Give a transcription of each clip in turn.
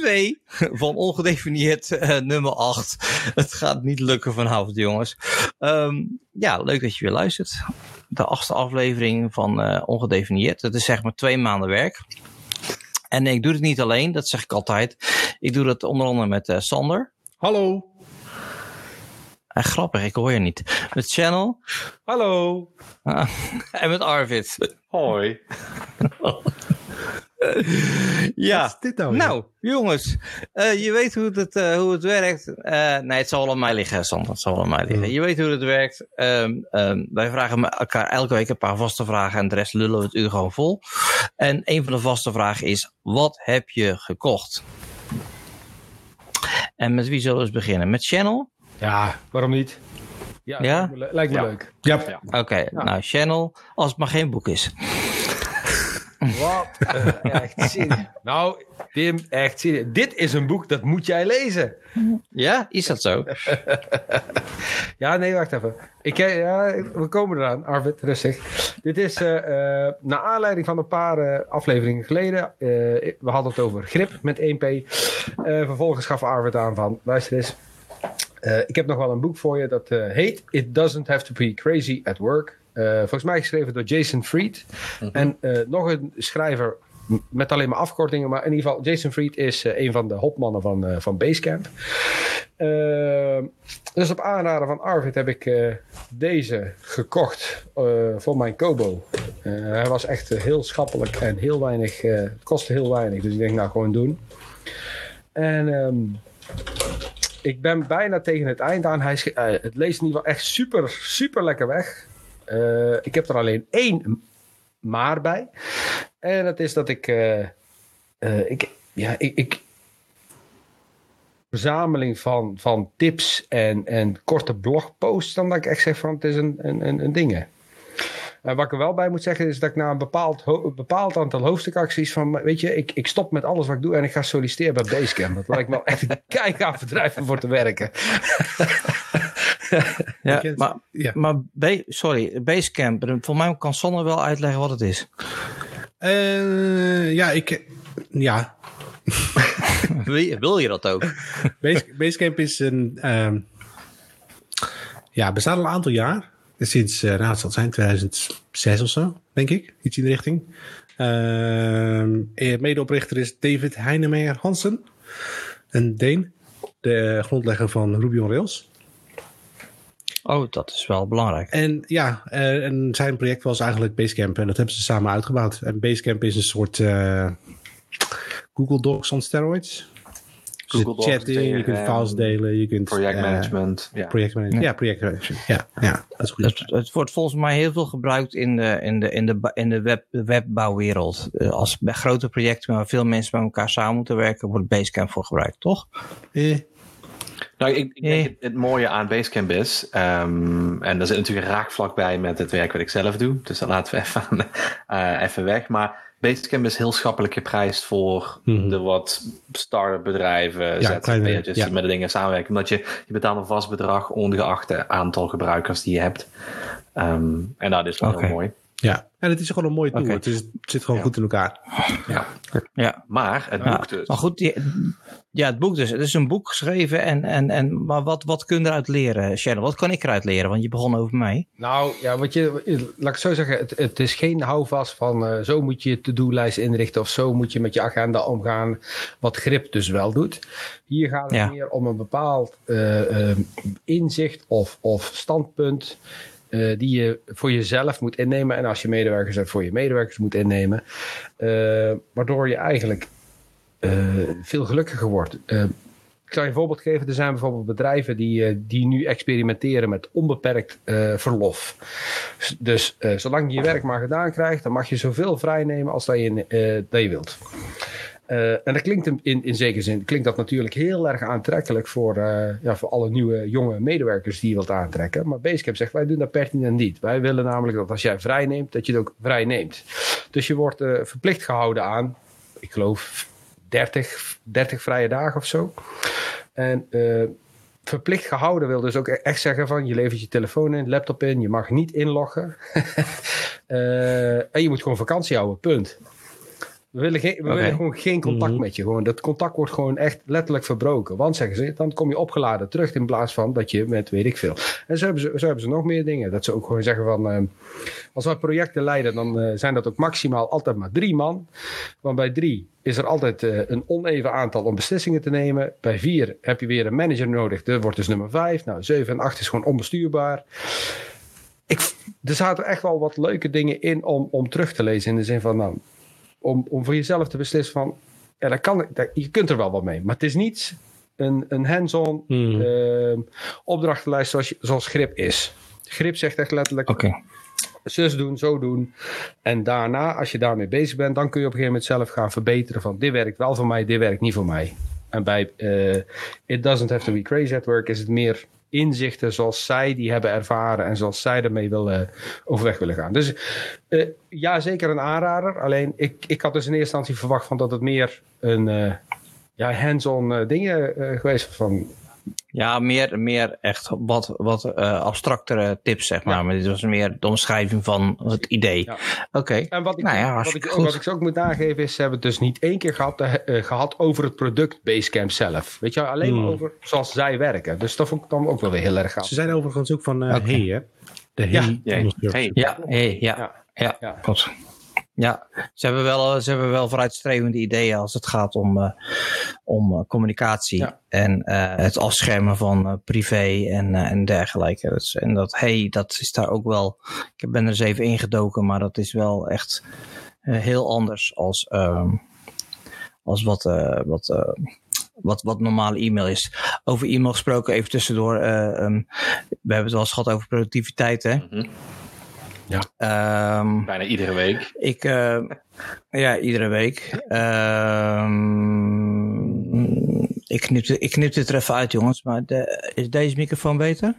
2 van ongedefinieerd uh, nummer 8. Het gaat niet lukken vanavond, jongens. Um, ja, leuk dat je weer luistert. De achtste aflevering van uh, ongedefinieerd. Het is zeg maar twee maanden werk. En ik doe het niet alleen, dat zeg ik altijd. Ik doe het onder andere met uh, Sander. Hallo. Uh, grappig, ik hoor je niet. Met Channel. Hallo. Uh, en met Arvid. Hoi. Ja, Wat is dit nou, nou jongens, uh, je weet hoe het, uh, hoe het werkt. Uh, nee, het zal wel aan mij liggen, Sander. Het zal wel aan mij liggen. Mm. Je weet hoe het werkt. Um, um, wij vragen elkaar elke week een paar vaste vragen en de rest lullen we het uur gewoon vol. En een van de vaste vragen is, wat heb je gekocht? En met wie zullen we eens beginnen? Met Channel? Ja, waarom niet? Ja? ja? Lijkt me, lijkt me ja. leuk. Ja. ja. Oké, okay, ja. nou Channel, als het maar geen boek is. Wat? Uh, echt serieus. Nou, Tim, echt serieus. Dit is een boek dat moet jij lezen. Ja, is dat zo? ja, nee, wacht even. Ik, ja, we komen eraan, Arvid, rustig. Dit is uh, uh, naar aanleiding van een paar uh, afleveringen geleden. we hadden het over grip met 1P. vervolgens gaf Arvid aan van, luister eens. ik heb nog wel een boek voor je dat heet It Doesn't Have to Be Crazy at Work. Uh, volgens mij geschreven door Jason Fried. Mm -hmm. En uh, nog een schrijver met alleen maar afkortingen. Maar in ieder geval, Jason Fried is uh, een van de hopmannen van, van Basecamp. dus op aanraden van Arvid heb ik deze gekocht voor mijn Kobo. hij was echt heel schappelijk en heel weinig, het kostte heel weinig. Dus ik denk nou gewoon doen. En... Um, ik ben bijna tegen het eind aan. Hij, het leest in ieder geval echt super, super lekker weg. Uh, ik heb er alleen één maar bij. En dat is dat ik. Uh, uh, ik ja, ik, ik. Verzameling van, van tips en, en korte blogposts. Dan dat ik echt zeg van het is een, een, een, een ding. Uh, wat ik er wel bij moet zeggen is dat ik na een bepaald, bepaald aantal hoofdstukacties van, weet je, ik, ik stop met alles wat ik doe en ik ga solliciteren bij Basecamp. Dat lijkt me wel echt een kijkaaf bedrijf om voor te werken. ja, maar, ja. maar sorry, Basecamp, voor mij kan Sonne wel uitleggen wat het is. Uh, ja, ik, ja. wil, je, wil je dat ook? Base, Basecamp is een, um, ja, bestaat al een aantal jaar. Sinds, uh, nou, het zal zijn 2006 of zo, denk ik. Iets in de richting. Uh, medeoprichter is David Heinemeyer Hansen. Een Deen. De grondlegger van Ruby on Rails. Oh, dat is wel belangrijk. En ja, uh, en zijn project was eigenlijk Basecamp. En dat hebben ze samen uitgebouwd. En Basecamp is een soort uh, Google Docs on steroids. Google dus chatting, je kunt files delen, je kunt... Projectmanagement. Uh, ja. Projectmanagement, ja, projectmanagement. Ja, ja, dat is goed. Het, het, wordt volgens mij heel veel gebruikt in de, in de, in de, in de web, webbouwwereld. Uh, als bij grote projecten waar veel mensen bij elkaar samen moeten werken, wordt Basecamp voor gebruikt, toch? Eh. Nou, ik, ik denk het, het, mooie aan Basecamp is, um, en daar zit natuurlijk een raakvlak bij met het werk wat ik zelf doe, dus dat laten we even, uh, even weg. Maar Basecamp is heel schappelijk geprijsd voor mm -hmm. de wat start-up bedrijven, ja, ZZP'ers ja. die met de dingen samenwerken. Omdat je, je betaalt een vast bedrag ongeacht het aantal gebruikers die je hebt. Um, en dat is wel okay. heel mooi. Ja, en het is gewoon een mooi tool. Okay. Het, is, het, zit gewoon ja. goed in elkaar. Ja, ja. maar het boek dus. Maar goed, die, ja, het boek dus. Het is een boek geschreven. En, en, en, maar wat, wat kun je eruit leren, Shadow? Wat kan ik eruit leren? Want je begon over mij. Nou, ja, wat je, laat ik zo zeggen. Het, het is geen houvast van uh, zo moet je je to-do-lijst inrichten. Of zo moet je met je agenda omgaan. Wat grip dus wel doet. Hier gaat het ja. meer om een bepaald uh, uh, inzicht of, of standpunt. Uh, die je voor jezelf moet innemen. En als je medewerkers hebt, voor je medewerkers moet innemen. Uh, waardoor je eigenlijk uh, veel gelukkiger wordt. ik zal je een voorbeeld geven. Er zijn bijvoorbeeld bedrijven die, die nu experimenteren met onbeperkt verlof. Dus zolang je je werk maar gedaan krijgt, dan mag je zoveel vrij nemen als dat je, dat je wilt. Uh, en dat klinkt in, in zekere zin klinkt dat natuurlijk heel erg aantrekkelijk voor, uh, ja, voor alle nieuwe jonge medewerkers die je wilt aantrekken. Maar Basecamp zegt wij doen dat pertinent niet. Wij willen namelijk dat als jij vrij neemt, dat je het ook vrij neemt. Dus je wordt uh, verplicht gehouden aan, ik geloof, 30, 30 vrije dagen of zo. En verplicht gehouden wil dus ook echt zeggen van je levert je telefoon in, laptop in, je mag niet inloggen. en je moet gewoon vakantie houden, punt. We willen, geen, we willen gewoon geen contact mhm. met je. Gewoon, dat contact wordt gewoon echt letterlijk verbroken. Want zeggen ze, dan kom je opgeladen terug in plaats van dat je met weet ik veel. En zo hebben ze, zo hebben ze nog meer dingen. Dat ze ook gewoon zeggen van, uh, als wij projecten leiden, dan uh, zijn dat ook maximaal altijd maar drie man. Want bij drie is er altijd uh, een oneven aantal om beslissingen te nemen. Bij vier heb je weer een manager nodig. Dat wordt dus nummer vijf. Nou, zeven en acht is gewoon onbestuurbaar. Ik, er zaten echt wel wat leuke dingen in om, om terug te lezen. In de zin van, nou, om, om voor jezelf te beslissen van, ja, dat kan, dat, je kunt er wel wat mee. Maar het is niet een, een hands-on hmm. uh, opdrachtenlijst zoals, zoals grip is. Grip zegt echt letterlijk, okay. zus doen, zo doen. En daarna, als je daarmee bezig bent, dan kun je op een gegeven moment zelf gaan verbeteren van, dit werkt wel voor mij, dit werkt niet voor mij. En bij uh, It Doesn't Have to Be Crazy at Work is het meer inzichten zoals zij die hebben ervaren en zoals zij ermee willen, overweg willen gaan. Dus uh, ja, zeker een aanrader. Alleen ik, ik had dus in eerste instantie verwacht van dat het meer een uh, ja, hands-on dingen geweest van ja, meer, meer echt wat, wat uh, abstractere tips, zeg maar. Maar dit was meer de omschrijving van het idee. Ja. Oké. En wat ik, nou ja, wat, ik, wat ik ook moet aangeven is, ze hebben het dus niet één keer gehad, uh, gehad over het product Basecamp zelf. Weet je, alleen hmm. over zoals zij werken. Dus dat vond ik dan ook wel weer heel erg gaaf. Ze zijn overigens ook van uh, okay. hey, hè? De hey. Ja, hey. ja, hey, ja. ja. ja. ja. klopt. Ja, ze hebben wel, ze hebben wel vooruitstrevende ideeën als het gaat om, uh, om uh, communicatie en uh, het afschermen van privé en, en dergelijke. Dus, en dat, hey, dat is daar ook wel. Ik ben er eens even ingedoken, maar dat is wel echt heel anders als, ehm, als wat, wat, wat, wat normale e-mail is. Over e-mail gesproken, even tussendoor. Um, we hebben het wel eens gehad over productiviteit, hè? Mm -hmm. Ja. Um, Bijna iedere week. Ik, uh, ja, iedere week. Um, ik, knip, ik knip dit er even uit, jongens. Maar de, is deze microfoon beter?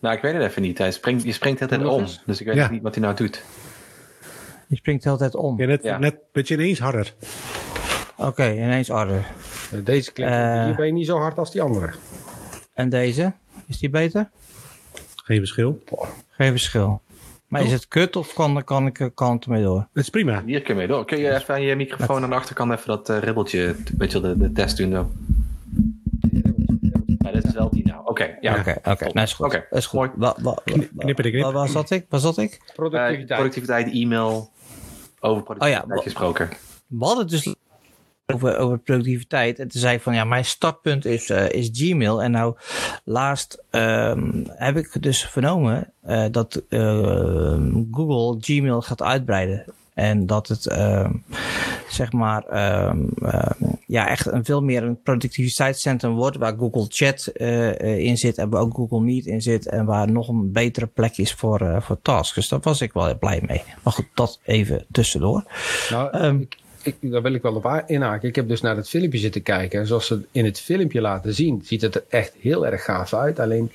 Nou, ik weet het even niet. Hij springt, je springt altijd om. Dus ik weet ja. niet wat hij nou doet. Je springt altijd om. Ja, net, ja. net een beetje ineens harder. Oké, okay, ineens harder. Deze klinkt uh, hier ben je niet zo hard als die andere. En deze? Is die beter? Geen verschil. Geen verschil. Maar is het kut of kan, kan, ik, kan het ermee door? Het is prima. Hier kun je mee door. Kun je even aan je microfoon aan de achterkant even dat uh, ribbeltje, een beetje de, de test doen dan? Ja, dit is wel die nou. Oké, okay, ja. Oké, oké. Okay, nou, is goed. Okay. Is goed. Mooi. Wa, wa, Knipper de knip. Waar zat ik? Waar zat ik? Productiviteit. Uh, productiviteit, e-mail. Over productiviteit oh, ja. gesproken. We hadden dus over, over productiviteit. En toen zei ik van ja, mijn startpunt is, uh, is Gmail. En nou, laatst um, heb ik dus vernomen uh, dat uh, Google Gmail gaat uitbreiden. En dat het, uh, zeg maar, ja, echt een veel meer een productiviteitscentrum wordt. Waar Google Chat in zit en waar ook Google Meet in zit. En waar nog een betere plek is voor, voor tasks. Dus daar was ik wel blij mee. Maar goed, dat even tussendoor. Nou, um, ik, daar wil ik wel op inhaken. Ik heb dus naar het filmpje zitten kijken. En zoals ze in het filmpje laten zien, ziet het er echt heel erg gaaf uit. Alleen,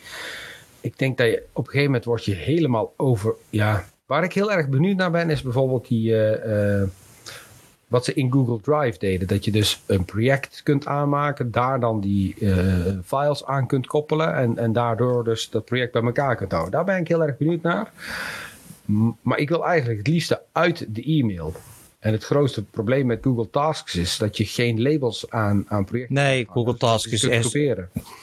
ik denk dat je op een gegeven moment word je helemaal over. Ja, waar ik heel erg benieuwd naar ben, is bijvoorbeeld die. Uh, uh, wat ze in Google Drive deden. Dat je dus een project kunt aanmaken, daar dan die uh, files aan kunt koppelen. En, en daardoor dus dat project bij elkaar kunt houden. Daar ben ik heel erg benieuwd naar. Maar ik wil eigenlijk het liefste uit de e-mail. En het grootste probleem met Google Tasks is dat je geen labels aan, aan projecten Nee, Google dus Tasks is echt.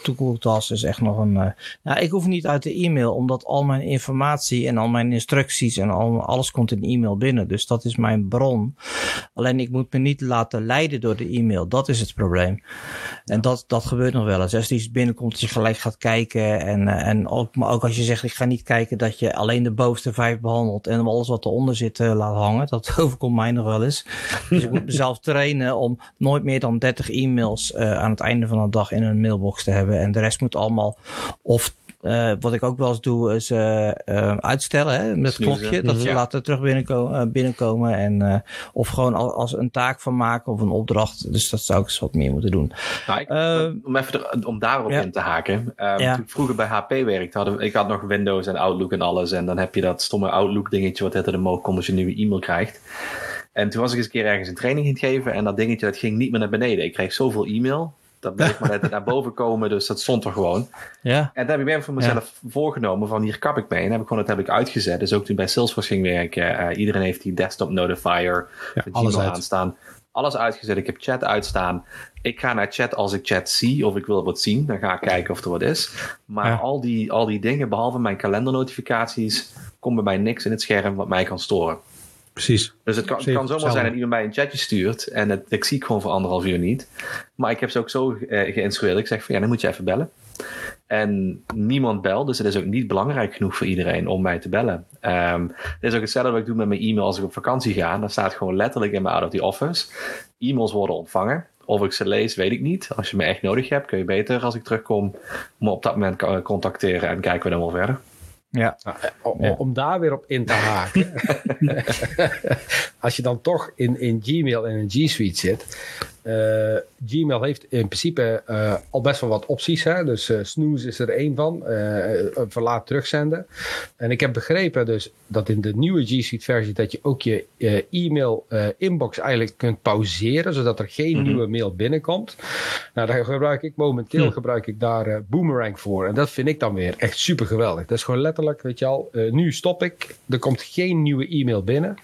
Google Tasks is echt nog een. Uh, nou, ik hoef niet uit de e-mail, omdat al mijn informatie en al mijn instructies en al, alles komt in e-mail binnen. Dus dat is mijn bron. Alleen ik moet me niet laten leiden door de e-mail. Dat is het probleem. En dat, dat gebeurt nog wel eens. Als er iets binnenkomt, dat je gelijk gaat kijken. En, uh, en ook, maar ook als je zegt, ik ga niet kijken dat je alleen de bovenste vijf behandelt en alles wat eronder zit uh, laat hangen. Dat overkomt mij nog wel wel eens. Dus ik moet mezelf trainen om nooit meer dan 30 e-mails uh, aan het einde van de dag in een mailbox te hebben. En de rest moet allemaal of uh, wat ik ook wel eens doe, is uh, uh, uitstellen hè, met het klokje. Dat ze ja. laten terug binnenkomen. binnenkomen en, of gewoon als een taak van maken of een opdracht. Dus dat zou ik eens wat meer moeten doen. Nou, ik, om, even om daarop ja. in te haken. Ja. Toen ik vroeger bij HP werkte, hadden, ik had nog Windows en Outlook en alles. En dan heb je dat stomme Outlook dingetje wat er omhoog komt als je een nieuwe e-mail krijgt. En toen was ik eens een keer ergens een training in het geven en dat dingetje dat ging niet meer naar beneden. Ik kreeg zoveel e-mail dat bleef maar net naar boven komen, dus dat stond er gewoon. Ja. En daar heb ik voor mezelf voorgenomen van hier kap ik mee. En heb ik gewoon, dat heb ik uitgezet. Dus ook toen bij Salesforce ging werken, uh, iedereen heeft die desktop notifier ja, alles aanstaan. Alles uitgezet. Ik heb chat uitstaan. Ik ga naar chat als ik chat zie of ik wil wat zien. Dan ga ik kijken of er wat is. Maar al, die, al die dingen, behalve mijn kalendernotificaties, komt bij mij niks in het scherm wat mij kan storen. Precies. Dus het kan, kan zomaar zijn dat iemand mij een chatje stuurt en het, ik zie het gewoon voor anderhalf uur niet. Maar ik heb ze ook zo uh, geïnstrueerd. Ik zeg van ja, dan moet je even bellen. En niemand belt, dus het is ook niet belangrijk genoeg voor iedereen om mij te bellen. Um, dit is ook hetzelfde wat ik doe met mijn e-mail als ik op vakantie ga. Dan staat gewoon letterlijk in mijn out of the office. E-mails worden ontvangen. Of ik ze lees, weet ik niet. Als je me echt nodig hebt, kun je beter als ik terugkom me op dat moment contacteren en kijken we dan wel verder. Ja. Nou, om, ja. om, daar weer op in te haken. Als je dan toch in, in Gmail en in G Suite zit. Uh, Gmail heeft in principe uh, al best wel wat opties. Hè? Dus uh, snooze is er één van. verlaat terugzenden. En ik heb begrepen dus dat in de nieuwe G Suite versie dat je ook je e-mail inbox eigenlijk kunt pauzeren. Zodat er geen mm -hmm. nieuwe mail binnenkomt. Nou, daar gebruik ik momenteel hm. gebruik ik daar Boomerang voor. En dat vind ik dan weer echt super geweldig. Dat is gewoon letterlijk, weet je al, nu stop ik. Er komt geen nieuwe e-mail binnen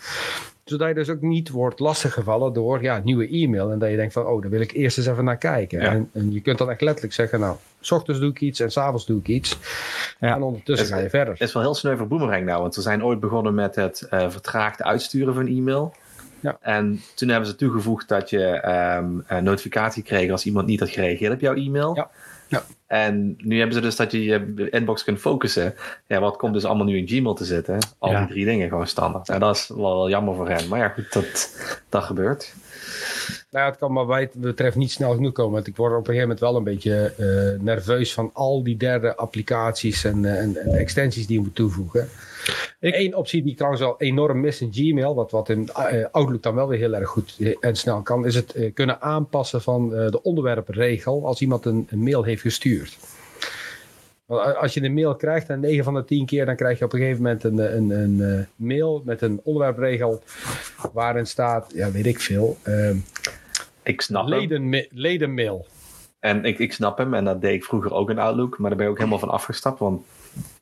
zodat je dus ook niet wordt lastiggevallen door ja, nieuwe e-mail. En dat je denkt van, oh, daar wil ik eerst eens even naar kijken. Ja. En, en, je kunt dan echt letterlijk zeggen, nou, s ochtends doe ik iets en s'avonds doe ik iets. Ja. En ondertussen ga je verder. Het is wel heel sneu voor Boomerang nou, want we zijn ooit begonnen met het uh, vertraagd uitsturen van e-mail. Ja. En toen hebben ze toegevoegd dat je um, een notificatie kreeg als iemand niet had gereageerd op jouw e-mail. Ja. Ja. En nu hebben ze dus dat je je inbox kunt focussen. Ja, wat komt dus allemaal nu in Gmail te zitten? Al ja. die drie dingen gewoon standaard. En dat is wel jammer voor hen. Maar ja, goed, dat, dat gebeurt. Nou, het kan maar wat betreft niet snel genoeg komen. Want ik word op een gegeven moment wel een beetje uh, nerveus van al die derde applicaties en, uh, en, en extensies die je moet toevoegen. Eén optie die ik trouwens al enorm mis in Gmail, wat, wat in uh, Outlook dan wel weer heel erg goed en snel kan, is het kunnen aanpassen van de onderwerpregel als iemand een, een, mail heeft gestuurd. Want als je een mail krijgt, en 9 van de 10 keer, dan krijg je op een gegeven moment een, een, een mail met een onderwerpregel waarin staat, ja, weet ik veel. Ehm, ik snap leden, hem. Ledenmail. En ik, ik snap hem, en dat deed ik vroeger ook in Outlook, maar daar ben ik ook helemaal van afgestapt, want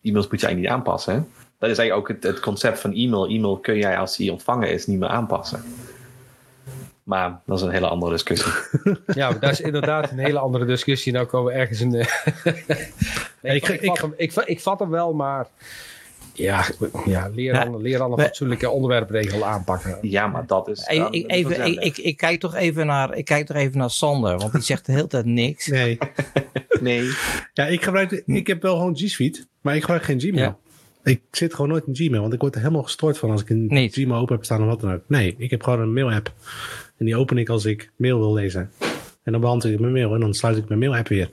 e-mails moet je eigenlijk niet aanpassen. Hè? Dat is eigenlijk ook het, het, concept van e-mail. E-mail kun jij als die ontvangen is niet meer aanpassen. Maar dat is een hele andere discussie. Ja, dat is inderdaad een hele andere discussie. Nou komen we ergens in de... nee, ik, ik, ik, vat hem, ik, ik vat hem wel, maar... Ja, ja leer, dan, leer dan een fatsoenlijke onderwerpregel aanpakken. Ja, maar dat is. Ik, ik, even, ik, ik, ik, kijk toch even naar, ik kijk toch even naar Sander, want die zegt de hele tijd niks. Nee. nee. Ja, ik gebruik, ik heb wel gewoon G Suite, maar ik gebruik geen Gmail. Ja. Ik zit gewoon nooit in Gmail, want ik word er helemaal gestoord van als ik een Niet. Gmail open heb staan of wat dan ook. Nee, ik heb gewoon een mail-app. En die open ik als ik mail wil lezen. En dan beantwoord ik mijn mail en dan sluit ik mijn mail-app weer.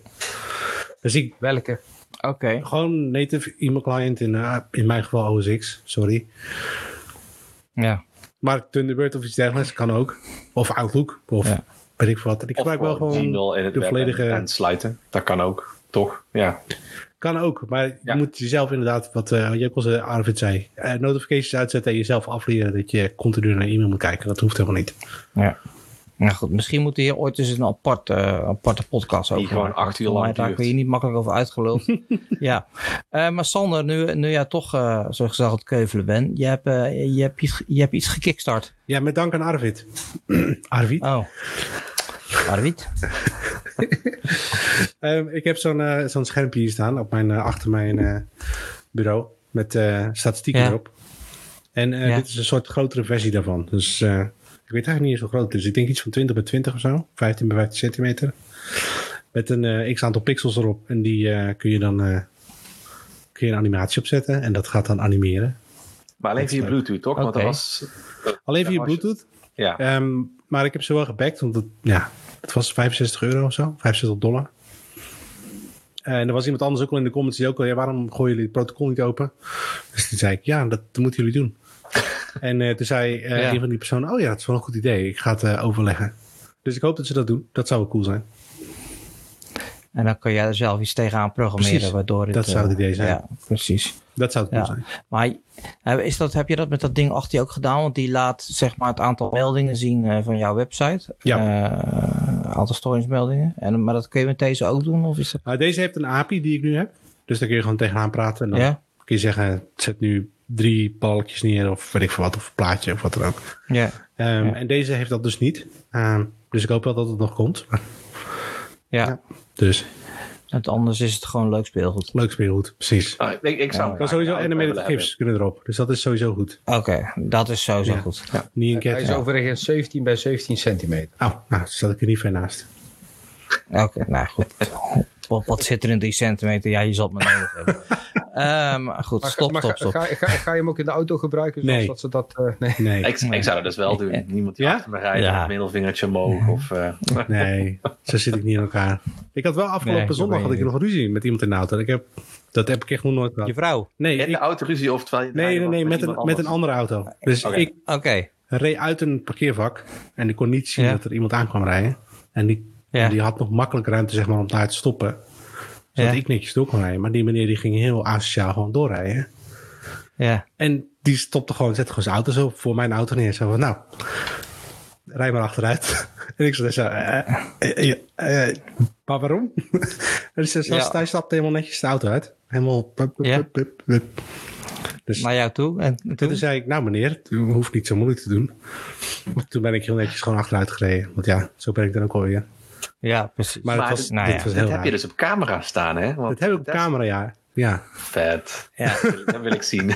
Dus ik... Welke? Oké. Okay. Gewoon native e-mail client in, uh, in mijn geval OS X, sorry. Ja. Maar Thunderbird of iets dergelijks kan ook. Of Outlook, of ja. weet ik wat. Ik gebruik wel gewoon Gmail in het de volledige... En, en sluiten, dat kan ook, toch? Ja. Kan ook, maar je moet jezelf inderdaad, wat uh, je ook al Arvid zei, uh, notifications uitzetten en jezelf afleren dat je continu naar e-mail moet kijken. Dat hoeft helemaal niet. Ja. Nou goed, misschien moet hier ooit eens een apart, uh, aparte podcast over. Die gewoon acht uur lang Daar kun je niet makkelijk over uitgeluld. ja. Uh, maar Sander, nu, nu jij toch uh, zo gezegd het keuvelen bent, je hebt, je, hebt iets, je hebt iets gekickstart. Ja, met dank aan Arvid. Arvid? Oh. Arvid? um, ik heb zo'n uh, zo'n schermpje hier staan op mijn, uh, achter mijn uh, bureau met statistieken ja. erop. En ja. dit is een soort grotere versie daarvan. Dus weet eigenlijk niet eens hoe groot het is. Ik denk iets van 20 bij 20 of zo. 15 bij 15 centimeter. Met een x aantal pixels erop. En die kun je dan kun je een animatie opzetten. En dat gaat dan animeren. Maar alleen via Bluetooth, toch? Okay. Want dat was... Alleen via Bluetooth? Ja. Um, maar ik heb ze wel gebackt, want het, ja, het was 65 euro of zo, 65 dollar. En er was iemand anders ook al in de comments die ook al, ja, waarom gooien jullie het protocol niet open? Dus toen zei ik, ja, dat, dat moeten jullie doen. En uh, toen zei uh, ja. een van die personen, oh ja, het is wel een goed idee, ik ga het uh, overleggen. Dus ik hoop dat ze dat doen, dat zou wel cool zijn. En dan kun jij er zelf iets tegenaan programmeren, precies, waardoor het... dat zou het idee zijn. Ja, precies. Dat zou het cool ja. zijn. Maar is dat, heb je dat met dat ding achter je ook gedaan? Want die laat zeg maar het aantal meldingen zien van jouw website. Ja. Aantal storingsmeldingen. En, maar dat kun je met deze ook doen? Of is dat... Nou, deze heeft een API die ik nu heb. Dus daar kun je gewoon tegenaan praten. En dan ja? kun je zeggen, zet nu drie balkjes neer of weet ik veel wat. Of een plaatje of wat dan ook. Ja. Um, ja. En deze heeft dat dus niet. Um, dus ik hoop wel dat het nog komt. ja. ja. Dus... Het anders is het gewoon leuk speelgoed. Leuk speelgoed, precies. Oh, ik, ik zou ja, kan sowieso animated GIFs kunnen erop. Dus dat is sowieso goed. Oké, okay, dat is sowieso ja. goed. Ja. Niet een keer. Hij is overigens 17 bij 17 centimeter. Oh, nou, zat ik er niet ver naast. Oké, okay, nou goed. Wat, wat, zit er in 3 centimeter? Ja, je zal het maar nodig hebben. Um, goed, stop, maar, stop, stop. Ga, ga, ga, je hem ook in de auto gebruiken? Nee. Dat ze dat, uh, nee. nee. Ik, ik, zou dat dus wel doen. Niemand die ja? achter me rijdt ja. met middelvingertje omhoog. Of, uh... Nee, zo zit ik niet in elkaar. Ik had wel afgelopen nee, zondag had ik nog ruzie met iemand in de auto. Ik heb, dat heb ik echt nog nooit gehad. Je vrouw? Nee. In de auto ruzie of terwijl je Nee, nee, nee, met, met, een, met een andere auto. Dus okay. ik okay. reed uit een parkeervak en ik kon niet zien ja. dat er iemand aan kwam rijden. En die, ja. die had nog makkelijk ruimte zeg maar, om daar te stoppen zodat ja. ik netjes door kon rijden. Maar die meneer die ging heel asociaal gewoon doorrijden. Ja. En die stopte gewoon, zette gewoon zijn auto zo voor mijn auto neer. Zo van, nou, rij maar achteruit. en ik zei zo, uh, uh, uh, maar waarom? en ja. hij stapte helemaal netjes de auto uit. Helemaal... Pup, pup, ja. pup, pup. Dus, naar jou toe? En toen? toen zei ik, nou meneer, u hoeft niet zo moeilijk te doen. Maar toen ben ik heel netjes gewoon achteruit gereden. Want ja, zo ben ik dan ook alweer. Ja, precies. Maar, maar het was, nou dit ja, was dat heel heb raar. je dus op camera staan, hè? Want Dat heb ik op camera, ja. Ja. Vet. Ja. Dat wil ik zien.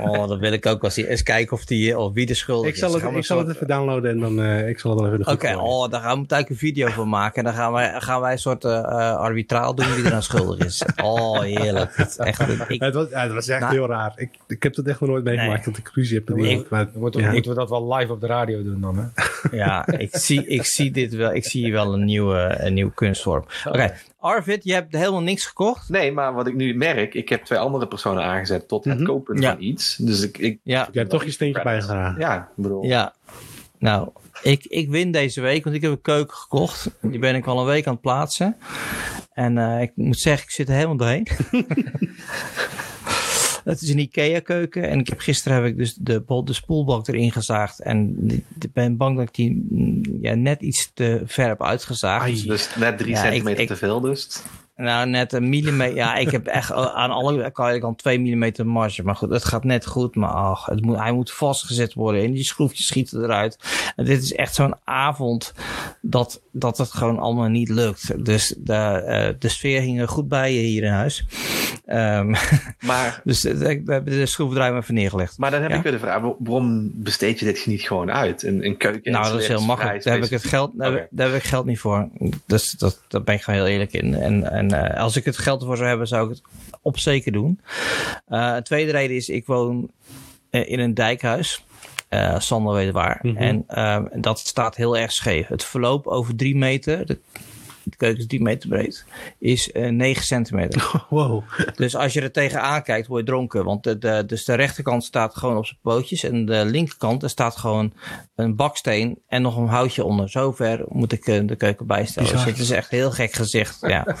Oh, dat wil ik ook wel zien. Eens kijken of, die, of wie de schuldig ik zal het, is. Ik zal het even downloaden en dan uh, ik zal het wel even Oké, okay, oh, daar gaan we eigenlijk een video van maken. En dan gaan wij, gaan wij een soort uh, arbitraal doen wie er aan schuldig is. Oh, heerlijk. Het, echt, ik, het, was, ja, het was echt nou, heel raar. Ik, ik heb het echt nog nooit meegemaakt nee. dat ik ruzie heb met iemand. Maar, dan moeten, ja. moeten we dat wel live op de radio doen dan, hè? Ja, ik zie, ik zie dit wel. Ik zie hier wel een nieuwe, een nieuwe kunstvorm. Oké, okay. Arvid, je hebt helemaal niks gekocht? Nee, maar wat ik nu merk, ik heb twee andere personen aangezet tot het mm -hmm. kopen ja. van iets. Dus ik, ik, ja. je hebt toch je steentje bijgedragen. Ja, ik bedoel. Ja, nou, ik, ik win deze week, want ik heb een keuken gekocht. Die ben ik al een week aan het plaatsen. En uh, ik moet zeggen, ik zit er helemaal doorheen. Het is een IKEA keuken. En ik heb, gisteren heb ik dus de, de spoelbak erin gezaagd. En ik ben bang dat ik die ja, net iets te ver heb uitgezaagd. Ai, dus net drie ja, centimeter ik, te veel dus. Nou, net een millimeter. Ja, ik heb echt aan alle kanten twee millimeter marge. Maar goed, het gaat net goed. Maar ach, het moet, hij moet vastgezet worden. En die schroefjes schieten eruit. En dit is echt zo'n avond dat, dat het gewoon allemaal niet lukt. Dus de, uh, de sfeer hing er goed bij hier in huis. Um, maar, dus we hebben de schroevendraaier even neergelegd. Maar dan heb ja? ik weer de vraag, waarom besteed je dit niet gewoon uit? Een, een keuken Nou, dat is heel makkelijk. Daar heb ik het geld, daar, okay. daar heb ik geld niet voor. Dus dat, daar ben ik gewoon heel eerlijk in. En, en uh, als ik het geld ervoor zou hebben, zou ik het op zeker doen. Uh, een tweede reden is, ik woon uh, in een dijkhuis. Uh, Sander weet waar. Mm -hmm. En dat staat heel erg scheef. Het verloop over drie meter, de, de keuken is 3 meter breed, is uh, 9 centimeter. Wow. Dus als je er tegenaan kijkt, word je dronken. Want de, de, dus de rechterkant staat gewoon op zijn pootjes. En de linkerkant, er staat gewoon een baksteen en nog een houtje onder. Zover moet ik uh, de keuken bijstellen. Dus het is echt heel gek gezicht. ja.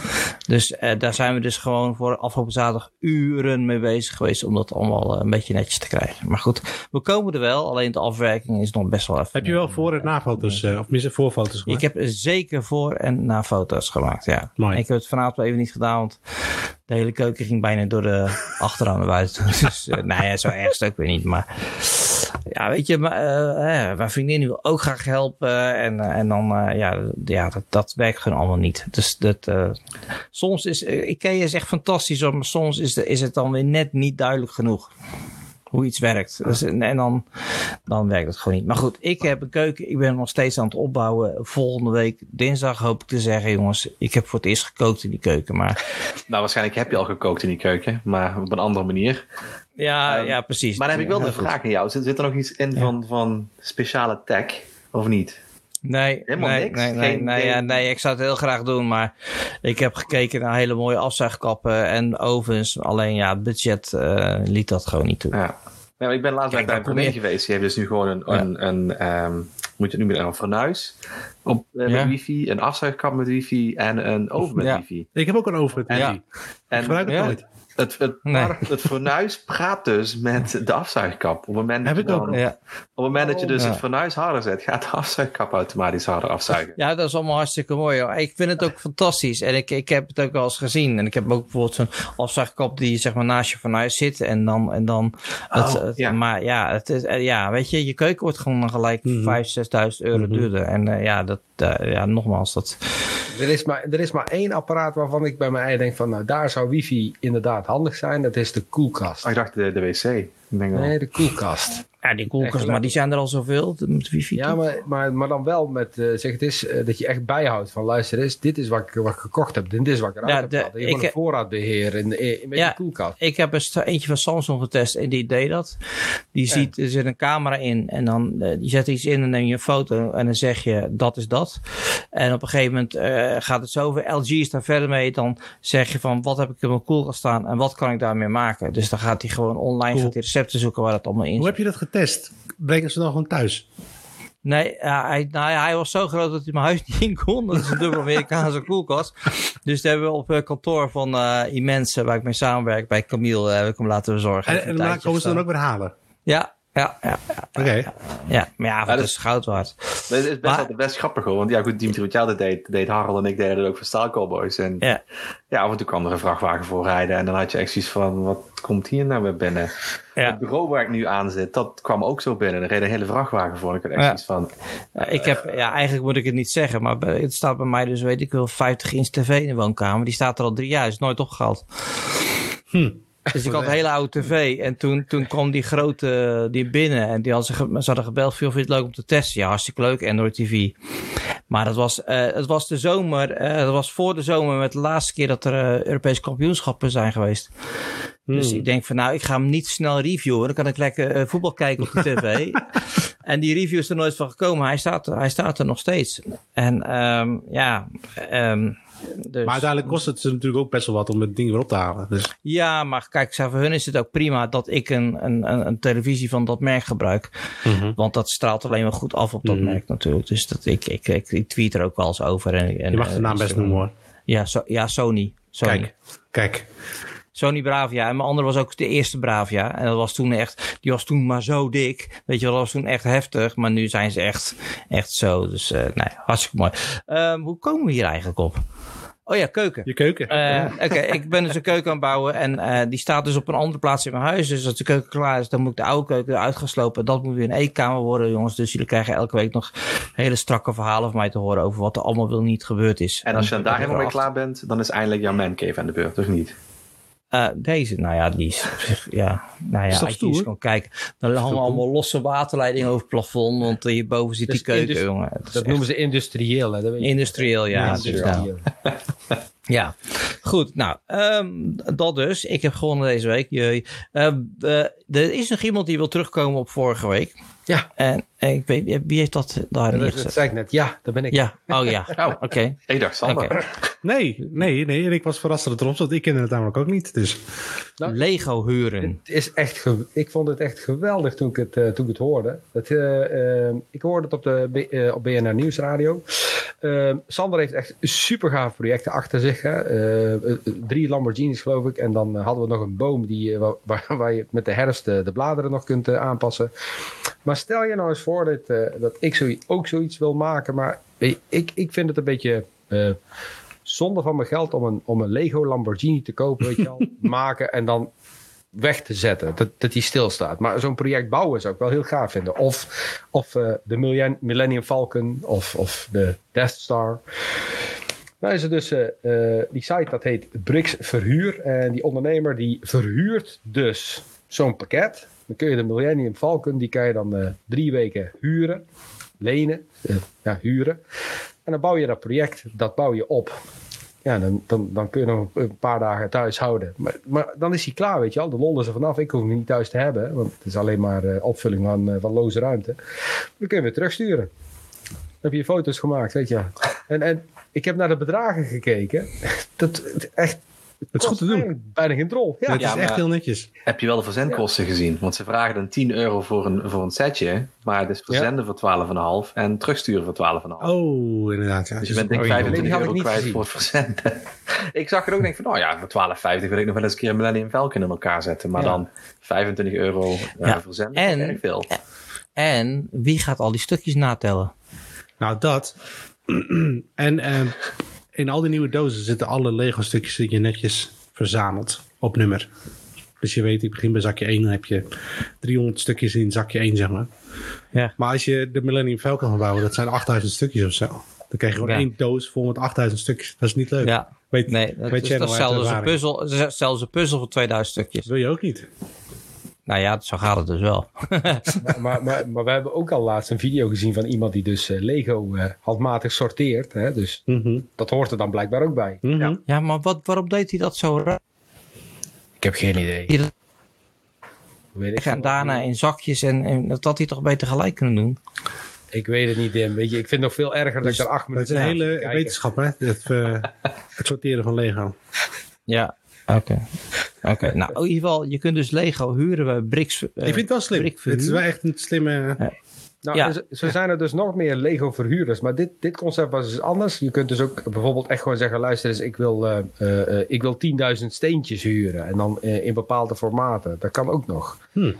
Dus uh, daar zijn we dus gewoon voor afgelopen zaterdag uren mee bezig geweest. Om dat allemaal een beetje netjes te krijgen. Maar goed, we komen er wel. Alleen de afwerking is nog best wel even. Heb je wel voor- en na-foto's, of misschien voorfoto's gemaakt? Ik heb zeker voor- en na-foto's foto's gemaakt, ja. Mooi. Ik heb het vanavond even niet gedaan, want de hele keuken ging bijna door de achteraan naar buiten. Dus uh, nou ja, zo erg stuk weer niet. Maar ja, weet je, maar, uh, mijn vriendin wil ook graag helpen. En, uh, en dan, ja, ja dat, dat werkt gewoon allemaal niet. Dus dat, soms is, Ikea is echt fantastisch, maar soms is, de, is het dan weer net niet duidelijk genoeg hoe iets werkt. Dus, en dan, dan werkt het gewoon niet. Maar goed, ik heb een keuken. Ik ben nog steeds aan het opbouwen. Volgende week, dinsdag, hoop ik te zeggen, jongens, ik heb voor het eerst gekookt in die keuken. Maar... Nou, waarschijnlijk heb je al gekookt in die keuken, maar op een andere manier. Ja, um, ja precies. Maar dan heb ik wel de vraag aan jou. Zit, zit er nog iets in ja. van, van speciale tech, of niet? Nee, Helemaal nee, niks? nee, nee, Geen- nee, geen- ja, nee, ik zou het heel graag doen, maar ik heb gekeken naar hele mooie afzuigkappen en ovens. Alleen ja, het budget uh, liet dat gewoon niet toe. Ja. Ja, ik ben laatst Kijk, bij een collega geweest. Die heeft dus nu gewoon een, Ja. een, een um, moet je het noemen, een fornuis op, uh, Ja. met wifi, een afzuigkap met wifi en een oven met Ja. wifi. Ik heb ook een oven met En, wifi. Ik en, gebruik het Ja. nooit. Het, het, Nee. het fornuis praat dus met de afzuigkap. Op het moment, Heb dat je, dan, Ja. op het moment dat je dus Ja. het fornuis harder zet, gaat de afzuigkap automatisch harder afzuigen. Ja, dat is allemaal hartstikke mooi. Hoor. Ik vind het ook fantastisch. En ik, ik heb het ook wel eens gezien. En ik heb ook bijvoorbeeld zo'n afzuigkap die zeg maar naast je fornuis zit. En dan, en dan het, Oh, het- ja. maar ja, het is, eh, ja, weet je, je keuken wordt gewoon dan gelijk Mhm. 5.000, 6.000 euro Mhm. duurder. En eh, ja, dat, eh, ja, nogmaals, dat, Er is, maar, er is maar één apparaat waarvan ik bij mij eigen denk van, nou daar zou wifi inderdaad handig zijn. Dat is de koelkast. Oh, ik dacht de, de wc. Wel. Nee, de koelkast. ja, die koelkast, maar die zijn er al zoveel met wifi. Ja, maar, maar, maar dan wel met, eh, zeg het is, eh, dat je echt bijhoudt van luister eens, dit is wat ik, wat ik gekocht heb, dit is wat ik eruit Ja, heb de- je ik- een voorraadbeheer in, in, met Ja. je koelkast. Ik heb een eentje van Samsung getest en die deed dat. Die ziet, er zit een camera in en dan eh, die zet iets in en neem je een foto en dan zeg je dat is dat. En op een gegeven moment eh, gaat het zo ver. LG is daar verder mee. Dan zeg je van wat heb ik in mijn koelkast staan en wat kan ik daarmee maken. Dus dan gaat hij gewoon online Cool. gaat hij recepten zoeken waar allemaal in Hoe heb je dat getest? Brengen ze dan gewoon thuis? Nee, hij, nou ja, hij was zo groot dat hij mijn huis niet in kon. Dat is een dubbel Amerikaanse koelkast. Dus daar hebben we op eh, kantoor van eh Immense, waar ik mee samenwerk, bij Camille, eh, heb ik hem laten bezorgen. En, en tijdje komen ze dan ook weer halen? Ja, ja, ja, ja, Oké. ja. Maar ja, dat dat- is goud waard. Maar het is best, Maar- altijd best grappig hoor. Want ja, goed, Dimitri, wat jij altijd deed, deed Harald en ik deden dat ook voor Style Cowboys. En Ja. ja, af en toe kwam er een vrachtwagen voor rijden. En dan had je echt zoiets van, wat komt hier nou weer binnen? Ja. Het bureau waar ik nu aan zit, dat kwam ook zo binnen. Er reed een hele vrachtwagen voor. En ik had echt Ja. zoiets van, Ja, ik heb, ja, eigenlijk moet ik het niet zeggen, maar het staat bij mij dus, weet ik wel, 50 inch tv in de woonkamer. Die staat er al drie jaar, is nooit opgehaald. Hm. Dus ik had een hele oude tv en toen, toen kwam die grote die binnen en die had ze, ze hadden gebeld, veel vind je het leuk om te testen? Ja, hartstikke leuk, Android TV. Maar dat was, eh, het was de zomer, dat was voor de zomer met de laatste keer dat er eh, Europese kampioenschappen zijn geweest. Dus Hmm. ik denk van nou, ik ga hem niet snel reviewen. Dan kan ik lekker voetbal kijken op de tv. en die review is er nooit van gekomen. Hij staat, er- hij staat er nog steeds. En ehm, ja, ehm, dus, Maar uiteindelijk kost het ze natuurlijk ook best wel wat om het ding weer op te halen. Dus ja, maar kijk, voor hun is het ook prima dat ik een, een, een, televisie van dat merk gebruik. Want dat straalt alleen maar goed af op dat Mhm. merk natuurlijk. Dus dat, ik, ik, ik, ik tweet er ook wel eens over. En, en, je mag de naam best noemen hoor. Ja, so, ja Sony. Sony. Kijk, kijk. Sony Bravia. En mijn andere was ook de eerste Bravia. En dat was toen echt, die was toen maar zo dik. Weet je wel, dat was toen echt heftig. Maar nu zijn ze echt, echt zo. Dus, eh nee, hartstikke mooi. Ehm, hoe komen we hier eigenlijk op? Oh ja, keuken. Je keuken. Eh, Oké, ik ben dus een keuken aan het bouwen en eh, die staat dus op een andere plaats in mijn huis. Dus als de keuken klaar is, dan moet ik de oude keuken eruit gaan slopen. Dat moet weer een eetkamer worden, jongens. Dus jullie krijgen elke week nog hele strakke verhalen van mij te horen over wat er allemaal wel niet gebeurd is. en als je dan daar helemaal mee klaar bent, dan is eindelijk jouw mancave aan de beurt, of niet? Eh, deze, nou ja, die is, op zich, ja, nou ja, als je eens kan kijken. Dan hangen allemaal losse waterleidingen over het plafond, want hierboven zit Dus die keuken, indus- jongen. Dat echt noemen ze industrieel. Hè? Dat weet industrieel, ja. Ja, dus industrieel. nou, Ja, goed. Nou, ehm, dat dus. Ik heb gewonnen deze week. Jee. Ehm, eh, er is nog iemand die wil terugkomen op vorige week. Ja. En, en ik weet, wie heeft dat daar Dat, zei ik net. Ja, dat ben ik. Ja, oh ja. Oh, oké. Ik dacht Sander. Oké. Nee, nee, nee. En ik was verrast dat het erop zat. Ik kende het namelijk ook niet. Dus Lego huren. Het is echt ge- ik vond het echt geweldig toen ik het, eh, toen ik het hoorde. Het, eh, eh, ik hoorde het op, de, B- eh, op BNR Nieuwsradio. Sander heeft echt super gaaf projecten achter zich. Hè. Drie Lamborghinis geloof ik. En dan hadden we nog een boom die, wa- waar, waar je met de herfst de bladeren nog kunt aanpassen. Maar stel je nou eens voor dat, dat ik zo, ook zoiets wil maken. Maar ik, ik vind het een beetje... eh, zonde van mijn geld om een, om een Lego Lamborghini te kopen, weet je al, maken en dan weg te zetten, dat, dat die stilstaat. Maar zo'n project bouwen zou ik wel heel gaaf vinden. Of, of eh, de Millen- Millennium Falcon of, of de Death Star. Nou is er dus eh, eh, die site dat heet Brix Verhuur. En die ondernemer die verhuurt dus zo'n pakket. Dan kun je de Millennium Falcon, die kan je dan drie weken huren, lenen, ja, huren. En dan bouw je dat project, dat bouw je op. Ja, dan, dan, dan kun je nog een paar dagen thuis houden. Maar, maar dan is hij klaar, weet je al. De lol is er vanaf. Ik hoef hem niet thuis te hebben. Want het is alleen maar eh, opvulling van, eh, van loze ruimte. Dan kun je weer terugsturen. Dan heb je foto's gemaakt, weet je. En, en ik heb naar de bedragen gekeken. Dat, echt Het is goed te doen. Bijna geen drol. Ja, het is echt heel netjes. Heb je wel de verzendkosten gezien? Want ze vragen dan 10 euro voor een, voor een setje. Maar het is verzenden voor 12,5 en terugsturen voor 12,5. Oh, inderdaad. Ja. Dus je bent denk ik 25 euro kwijt voor het verzenden. ik zag het ook denk van, nou ja, voor 12,50 wil ik nog wel eens een keer een Millennium Falcon in elkaar zetten. Maar dan 25 euro uh, verzenden, en, erg veel. En wie gaat al die stukjes natellen? Nou, dat. en uh, in al die nieuwe dozen zitten alle Lego stukjes die je netjes verzameld op nummer. Dus je weet, ik begin bij zakje 1, dan heb je 300 stukjes in zakje 1, zeg maar. Ja. Maar als je de Millennium Falcon gaat bouwen, dat zijn 8000 stukjes of zo. Dan krijg je gewoon één doos vol met 8000 stukjes. Dat is niet leuk. Ja. Weet, nee, dat, weet is, dat is zelfs een, puzzel, zelfs een puzzel voor 2000 stukjes. Dat wil je ook niet. Nou ja, zo gaat het dus wel. maar, maar, maar, maar, we hebben ook al laatst een video gezien van iemand die dus uh, Lego uh, handmatig sorteert. Hè? Dus mm -hmm. dat hoort er dan blijkbaar ook bij. Mm -hmm. ja. ja. maar wat, waarom deed hij dat zo raar? Ik heb geen idee. Je, Weet ik en daarna in zakjes en, en dat had hij toch beter gelijk kunnen doen? Ik weet het niet, Dim. Weet je, ik vind het nog veel erger dus, dat ik er acht minuten Het is een hele wetenschap, hè? Het, uh, het sorteren van Lego. Ja, Oké. Oké. Nou, in ieder geval, je kunt dus Lego huren bij Bricks. Uh, ik vind het wel slim. Het is wel echt een slimme. Ja. Nou, ja. zo zijn er dus nog meer Lego verhuurders. Maar dit, dit concept was dus anders. Je kunt dus ook bijvoorbeeld echt gewoon zeggen: luister eens, ik wil, uh, uh, ik wil 10.000 steentjes huren. En dan in bepaalde formaten. Dat kan ook nog. Hmm.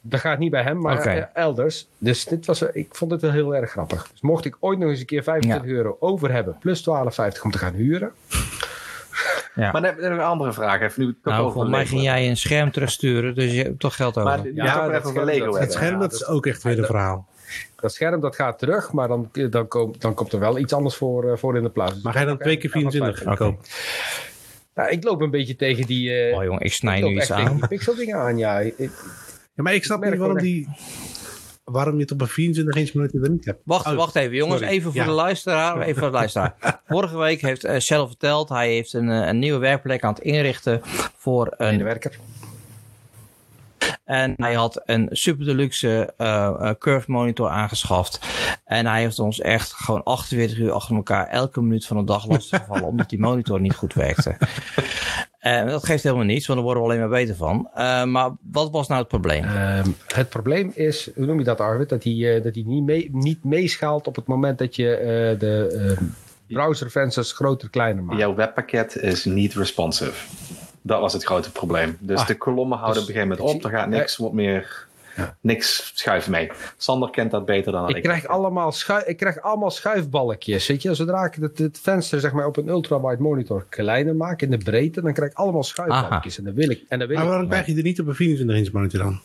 Dat gaat niet bij hem, maar okay. elders. Dus dit was, ik vond het wel heel erg grappig. Dus mocht ik ooit nog eens een keer 25 ja. euro over hebben, plus 12,50 om te gaan huren. Ja. Maar dan hebben we een andere vraag. Even nu nou, volgens mij ging jij een scherm terugsturen, dus je hebt toch geld over. Maar ja, ja dat, even Lego het scherm dat is ook echt weer een verhaal. Dat scherm dat gaat terug, maar dan, dan, komt, dan komt er wel iets anders voor, uh, voor in de plaats. Maar ga je dan twee keer 24 okay. kopen? Nou, ik loop een beetje tegen die... Uh, oh jongen, ik snij nu iets aan. die pixel dingen aan, ja. Ik, ja, maar ik snap niet waarom die waarom je het op een 24 inch monitor niet hebt. Wacht, oh, wacht even jongens, even voor ja. de luisteraar. Even voor de luisteraar. Vorige week heeft uh, Shell verteld, hij heeft een, een nieuwe werkplek aan het inrichten voor een... werker. En hij had een super deluxe uh, curve monitor aangeschaft. En hij heeft ons echt gewoon 48 uur achter elkaar elke minuut van de dag lastiggevallen. omdat die monitor niet goed werkte. En dat geeft helemaal niets, want daar worden we alleen maar beter van. Uh, maar wat was nou het probleem? Uh, het probleem is, hoe noem je dat Arvid? Dat hij, uh, dat hij niet, mee, niet meeschaalt op het moment dat je de browservensters groter kleiner maakt. Jouw webpakket is niet responsive. Dat was het grote probleem. Dus ah, de kolommen houden dus, op een gegeven moment op. Er gaat niks wat meer ja. Niks schuiven mee. Sander kent dat beter dan ik. Ik krijg, allemaal, schuif, ik krijg allemaal schuifbalkjes. Weet je? Zodra ik het, het venster zeg maar, op een ultrawide monitor kleiner maak in de breedte, dan krijg ik allemaal schuifbalkjes. En dan wil ik. En dan wil maar waarom krijg je er niet op een 24 inch monitor dan?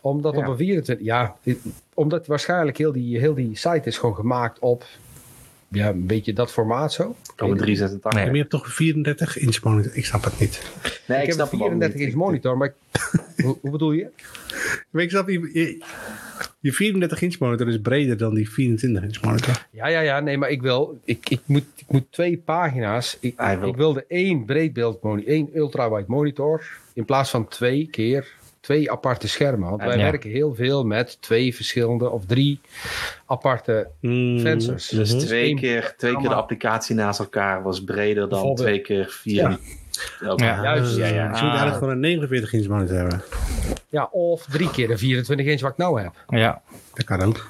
Omdat ja. op een 24, ja, omdat waarschijnlijk heel die, heel die site is gewoon gemaakt op ja, een beetje dat formaat zo. Op een 386. Nee. Maar je hebt toch een 34 inch monitor? Ik snap het niet. Nee, ik, ik heb een 34 inch monitor, maar hoe, hoe, bedoel je? Maar ik snap je, je 34 inch monitor is breder dan die 24 inch monitor. Ja, ja, ja. Nee, maar ik wil, ik, ik, moet, ik moet twee pagina's. Ik, wil. ik wilde één breedbeeld monitor, één ultrawide monitor. In plaats van twee keer twee aparte schermen. Want wij werken heel veel met twee verschillende of drie aparte mm, vensters. Dus mm -hmm. twee, keer, twee keer de applicatie naast elkaar was breder dan twee keer vier. Ja. Ja, juist. Ja, ja. Dus je moet eigenlijk gewoon een 49 inch monitor hebben. Ja, of drie keer de 24 inch wat ik nou heb. Ja. Dat kan ook.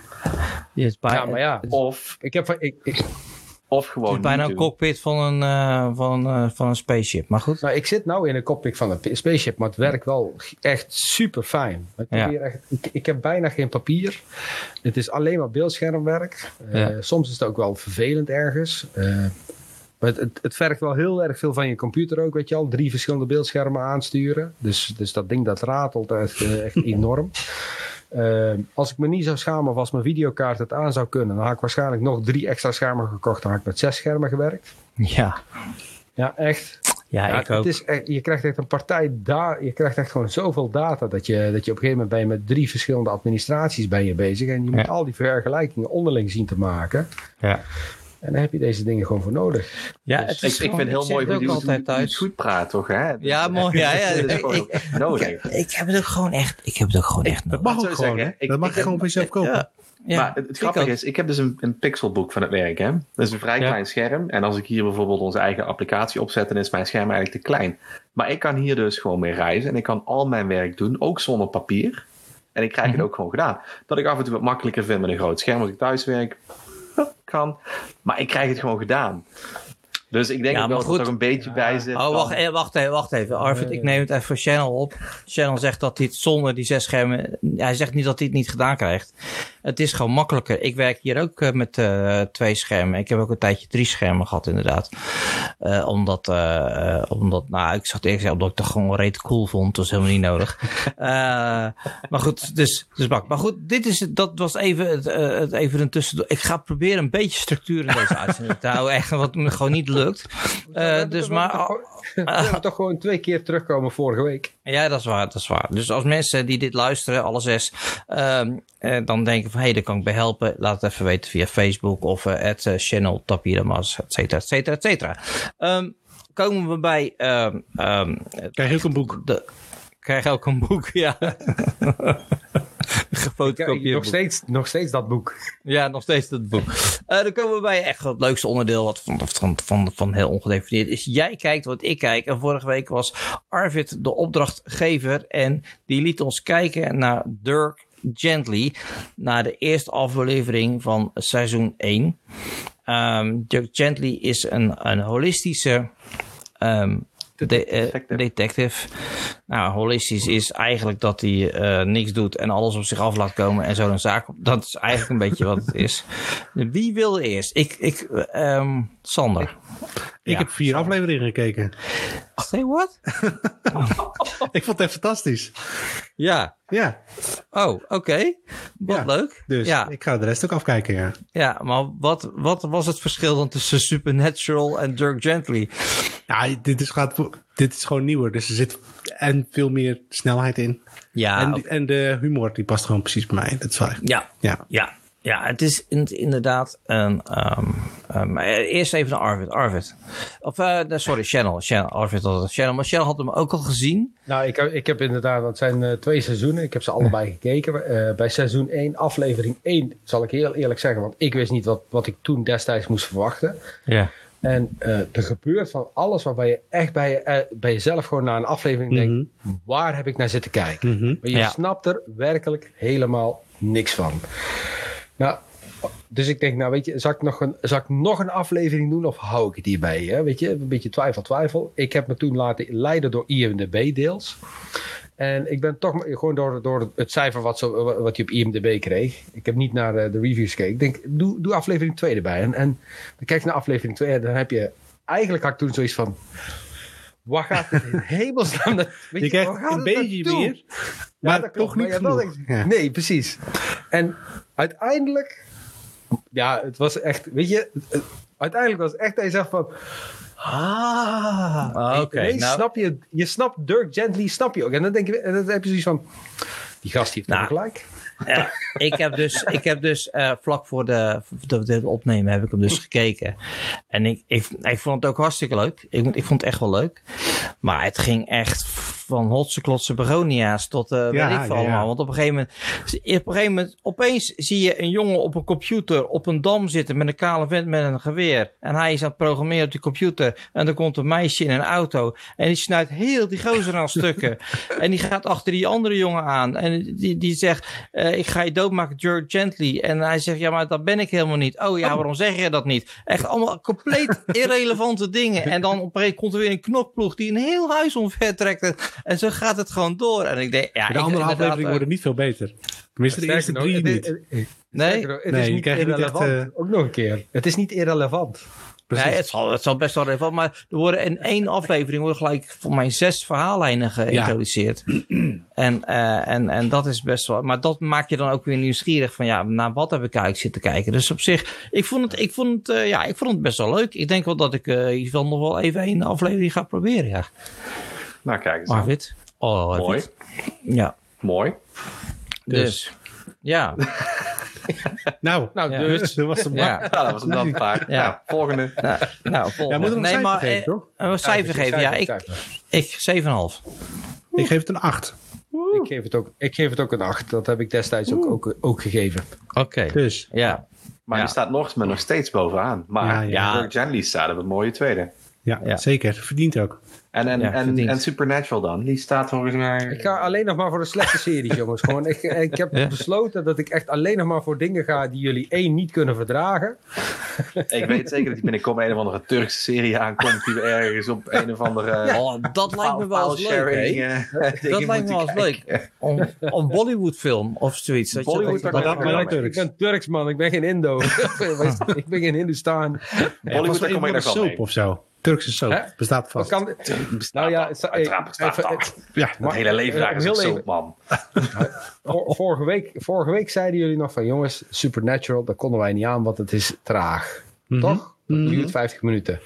Ja, maar ja. Of... Ik heb... Ik, ik, of gewoon. Het is bijna een cockpit van een, uh, van, uh, van een spaceship. Maar goed. Nou, ik zit nou in een cockpit van een spaceship, maar het werkt wel echt super fijn. Ik, ja. echt, ik, ik, heb bijna geen papier. Het is alleen maar beeldschermwerk. Uh, ja. Soms is het ook wel vervelend ergens. maar het, het, het, vergt wel heel erg veel van je computer ook, weet je al. Drie verschillende beeldschermen aansturen. Dus, dus dat ding dat ratelt echt, echt enorm. Uh, als ik me niet zou schamen of als mijn videokaart het aan zou kunnen, dan had ik waarschijnlijk nog drie extra schermen gekocht. Dan had ik met zes schermen gewerkt. Ja. Ja, echt. Ja, ja ik ook. Is echt, je krijgt echt een partij daar. Je krijgt echt gewoon zoveel data dat je, dat je op een gegeven moment ben je met drie verschillende administraties ben je bezig. En je moet al die vergelijkingen onderling zien te maken. Ja. En daar heb je deze dingen gewoon voor nodig. Ja, dus ik, ik vind het heel mooi hoe je altijd thuis. goed praat, toch? Hè? Ja, mooi. Ja, ja. ik, ik, ik, heb het ook gewoon echt. Ik heb het ook gewoon echt. Dat mag ook gewoon. Zeggen, dat mag je gewoon voor jezelf kopen. Ja, maar het, grappige is, ik heb dus een, een pixelboek van het werk. Hè? Dat is een vrij klein scherm. En als ik hier bijvoorbeeld onze eigen applicatie opzet, dan is mijn scherm eigenlijk te klein. Maar ik kan hier dus gewoon mee reizen en ik kan al mijn werk doen, ook zonder papier. En ik krijg het mhm. ook gewoon gedaan. Dat ik af en toe wat makkelijker vind met een groot scherm als ik thuis werk. Maar ik krijg het gewoon gedaan. Dus ik denk ja, wel dat er een beetje bij zit. Oh, wacht, eh, wacht, even, wacht even. Arvid, ik neem het even voor Channel op. Channel zegt dat hij het zonder die zes schermen... Hij zegt niet dat hij het niet gedaan krijgt. Het is gewoon makkelijker. Ik werk hier ook uh, met uh, twee schermen. Ik heb ook een tijdje drie schermen gehad, inderdaad. Uh, omdat, omdat, nou, ik zat eerst omdat ik het gewoon reet cool vond. Dat was helemaal niet nodig. maar goed, dus, dus bak. Maar goed, dit is, dat was even, het, het even een tussendoor. Ik ga proberen een beetje structuur in deze uitzending te houden. Echt, wat me gewoon niet lukt. dus maar... We toch gewoon twee keer terugkomen vorige week. Ja, dat is waar, dat is waar. Dus als mensen die dit luisteren, alle zes, um, dan denken van, hé, hey, daar kan ik bij helpen. Laat het even weten via Facebook of uh, het uh, channel Tapiramas, et cetera, et cetera, et cetera. Um, komen we bij... Um, um, krijg je ook een boek? De, krijg ook een boek, ja. Gefotocopieerd nog, steeds, nog steeds dat boek. Ja, nog steeds dat boek. Uh, dan komen we bij echt het leukste onderdeel wat van, van, van, van heel ongedefinieerd is. Jij kijkt wat ik kijk. En vorige week was Arvid de opdrachtgever. En die liet ons kijken naar Dirk Gently. Naar de eerste aflevering van seizoen 1. Um, ehm, Dirk Gently is een, een holistische um, de, uh, detective. Nou, holistisch is eigenlijk dat hij uh, niks doet en alles op zich af laat komen en zo een zaak. Dat is eigenlijk een beetje wat het is. Wie wil eerst? Ik, ik, um, Sander. Ik heb vier afleveringen gekeken. Say what? ik vond het fantastisch. Ja. Ja. Oh, oké. Wat leuk. Dus ja. ik ga de rest ook afkijken, ja. Ja, maar wat, wat was het verschil dan tussen Supernatural en Dirk Gently? Ja, dit is, gaat, dit is gewoon nieuwer. Dus er zit en veel meer snelheid in. Ja. En, en de humor, die past gewoon precies bij mij. Dat is wel Ja. Ja. Ja. Ja, het is inderdaad een. Um, um, eerst even naar Arvid. Arvid. Of, uh, sorry, Channel. Channel. Arvid had het Channel. Maar Channel had hem ook al gezien. Nou, ik, ik heb inderdaad, het zijn uh, twee seizoenen. Ik heb ze allebei gekeken. Uh, bij seizoen 1, aflevering 1, zal ik heel eerlijk zeggen. Want ik wist niet wat, wat ik toen destijds moest verwachten. Ja. En uh, er gebeurt van alles waarbij je echt bij, je, bij jezelf gewoon naar een aflevering denkt: mhm. waar heb ik naar zitten kijken? Mm -hmm. Maar je ja. snapt er werkelijk helemaal niks van. Nou, dus ik denk, nou weet je, zal ik nog een, zal ik nog een aflevering doen of hou ik het hierbij? Hè? Weet je, een beetje twijfel, twijfel. Ik heb me toen laten leiden door IMDB deels. En ik ben toch gewoon door, door het cijfer wat, zo, wat je op IMDB kreeg. Ik heb niet naar de, de reviews gekeken. Ik denk, doe, doe aflevering 2 erbij. En, en dan kijk je naar aflevering 2 en dan heb je... Eigenlijk had ik toen zoiets van... Wat gaat het in hemelsnaam... Weet je, krijgt een beetje meer, maar ja, toch niet genoeg. Nee, precies. En uiteindelijk ja, het was echt, weet je, uiteindelijk was het echt dat je zegt van, ah, ah oké. nou, snap je, je snapt Dirk Gently, snap je ook. En dan denk je, en dan heb je zoiets van, die gast heeft nou, gelijk. Ja, ik heb dus, ik heb dus uh, vlak voor de, de, de, opnemen heb ik hem dus gekeken. En ik, ik, ik vond het ook hartstikke leuk. Ik, ik vond het echt wel leuk. Maar het ging echt van hotse klotse begonia's tot uh, ja, weet ik veel allemaal. Want op een gegeven moment, op een gegeven moment, opeens zie je een jongen op een computer op een dam zitten met een kale vent met een geweer. En hij is aan het programmeren op die computer. En er komt een meisje in een auto. En die snuit heel die gozer aan stukken. en die gaat achter die andere jongen aan. En die, die zegt, uh, ik ga je doodmaken, George Gently. En hij zegt, ja, maar dat ben ik helemaal niet. Oh ja, waarom zeg je dat niet? Echt allemaal compleet irrelevante dingen. En dan op een gegeven moment komt er weer een knokploeg die een heel huis omver trekt. En zo gaat het gewoon door. En ik denk, ja, de andere afleveringen worden niet veel beter. Tenminste, de eerste drie niet. Nee, het is niet irrelevant. Echt, uh... Ook nog een keer. Het is niet irrelevant. Precies. Nee, het zal, het zal best wel relevant, maar er worden in één aflevering worden gelijk voor mij zes verhaallijnen geïntroduceerd. Ja. En, uh, en, en dat is best wel, maar dat maakt je dan ook weer nieuwsgierig van ja, naar wat heb ik eigenlijk zitten kijken. Dus op zich, ik vond het, ik vond het, uh, ja, ik vond het best wel leuk. Ik denk wel dat ik uh, nog wel even één aflevering ga proberen, ja. Nou, kijk eens. Arvid. Oh, Mooi. Ja. Mooi. Dus, dus ja. nou, nou ja. dus. Dat was hem. Ja. ja, dat was hem dan vaak. Ja. Nou, volgende. Nou, nou volgende. Ja, moet een nee, maar, geven, toch? Een cijfer geven, ja. Ik, ik 7,5. Ik geef het een 8. Ik geef, het ook, ik geef het ook een 8. Dat heb ik destijds ook, ook, ook gegeven. Oké. Dus. Ja. Maar Ja. die staat nog, maar nog steeds bovenaan. Maar Ja, ja, staat op een mooie tweede. Ja, Ja. zeker. Verdient ook. En, en, Ja, en, en Supernatural dan? Die staat volgens mij... Ik ga alleen nog maar voor de slechte series, jongens. Gewoon, ik, ik heb Ja. besloten dat ik echt alleen nog maar voor dingen ga die jullie één niet kunnen verdragen. Ik weet zeker dat die binnenkort een of andere Turkse serie aankomt die we ergens op een of andere... Oh, dat lijkt me wel eens leuk, eh, Dat lijkt me wel eens leuk. Om, om Bollywood film of zoiets. Dat je dat- dat- ik dat-. Ik ben Turks, man. Ik ben geen Indo. ik ben geen Hindustan. Bollywood, daar kom ik een nog wel soap mee. of zo. Turkse soap. Hè? Bestaat Wat vast. kan, Bestaat nou ja, het- Uiteraard bestaat even- dat. Ja, Het hele leven daar is heel een soap, man. Vor- vorige, week, vorige week zeiden jullie nog van jongens, Supernatural, dat konden wij niet aan, want het is traag. Mhm. Toch? Dat Mhm. duurt 50 minuten.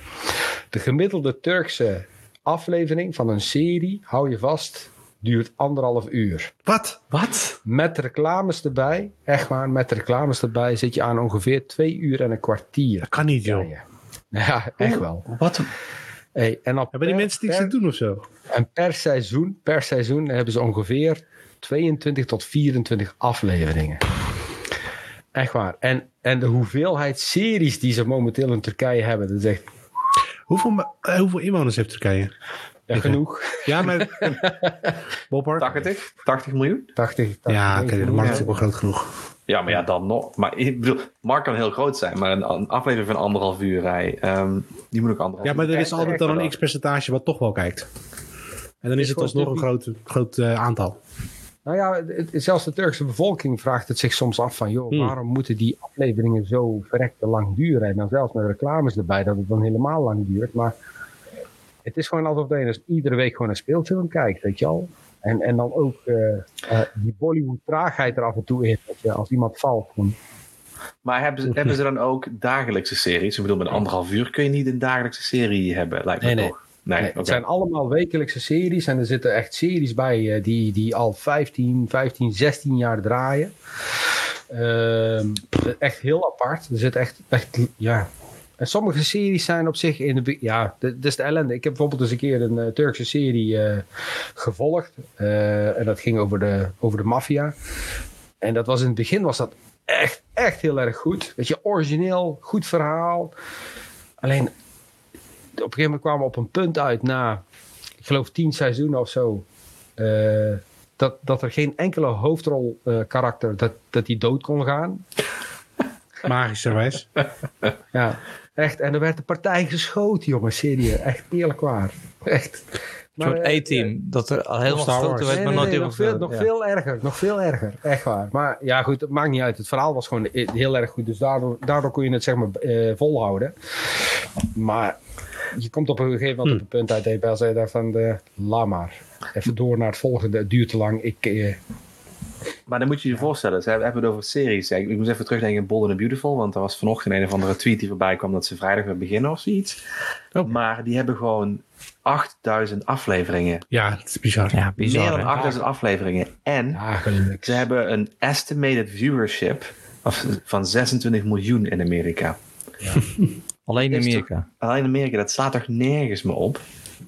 De gemiddelde Turkse aflevering van een serie, hou je vast, duurt anderhalf uur. Wat? Wat? Met reclames erbij, echt waar, met reclames erbij zit je aan ongeveer twee uur en een kwartier. Dat kan niet, joh. Ja, echt wel. Wat? Hey, en, op Hebben die mensen niks te doen of zo? en per seizoen, per seizoen hebben ze ongeveer 22 tot 24 afleveringen. Echt waar. En, en de hoeveelheid series die ze momenteel in Turkije hebben, dat is echt Hoeveel, eh, hoeveel inwoners heeft Turkije? ja, genoeg. Ja, maar... Bophart? 80? 80 miljoen? 80. 80 Ja, oké, de 90 markt is ook wel groot genoeg. Ja, maar ja, dan nog. Maar ik bedoel, Mark kan heel groot zijn, maar een, een aflevering van anderhalf uur rij, ehm, die moet ook anderhalf Ja, maar er is altijd dan een x-percentage wat toch wel kijkt. En dan is het alsnog een groot, groot eh, aantal. Nou ja, het- zelfs de Turkse bevolking vraagt het zich soms af van... joh, Hmm. waarom moeten die afleveringen zo verrekte lang duren? En dan zelfs met reclames erbij, dat het dan helemaal lang duurt. Maar het is gewoon alsof je iedere week gewoon een speelfilm kijkt, weet je al. En, en dan ook eh, eh, die Bollywood traagheid er af en toe in. Je, als iemand valt, gewoon, Maar hebben ze, hebben ze dan ook dagelijkse series? Ik bedoel, met anderhalf uur kun je niet een dagelijkse serie hebben, lijkt me Nee, nee. toch? Nee, Nee. Het zijn allemaal wekelijkse series en er zitten echt series bij eh, die, die al 15, 15, 16 jaar draaien. Ehm, echt heel apart. Er zit echt, echt, ja. En sommige series zijn op zich in de. Ja, dat is de ellende. Ik heb bijvoorbeeld eens een keer een eh, Turkse serie eh, gevolgd. eh, en dat ging over de, over de maffia. En dat was in het begin was dat echt, echt heel erg goed. Weet je, origineel, goed verhaal. Alleen op een gegeven moment kwamen we op een punt uit na, ik geloof tien seizoenen of zo, dat, dat er geen enkele hoofdrol karakter, dat, dat die dood kon gaan. Magischerwijs. Ja, echt. En er werd de partij geschoten, jongens, serieus. Echt eerlijk waar. Echt. Een soort eh, A-team. Dat er al helemaal werd, Nee, maar nee, nooit nee, nog, veel, nog ja. veel erger. Nog veel erger. Echt waar. Maar ja, goed, het maakt niet uit. Het verhaal was gewoon eh, heel erg goed. Dus daardoor, daardoor kon je het zeg maar eh, volhouden. Maar je komt op een gegeven moment op een punt uit. Dat je dacht van, de, laat maar. Even door naar het volgende. Het duurt te lang. Ik, eh, Maar dan moet je je voorstellen, ze hebben het over series. Ja, ik, ik moest even terugdenken aan Bold and the Beautiful, want er was vanochtend een of andere tweet die voorbij kwam dat ze vrijdag weer beginnen of zoiets. Oh. Maar die hebben gewoon 8000 afleveringen. Ja, het is bizar. Ja, bizar. Meer dan hè? 8000 afleveringen. En ja, ze hebben een estimated viewership of- van 26 miljoen in Amerika. Alleen in Amerika. Alleen in Amerika, dat slaat toch nergens meer op?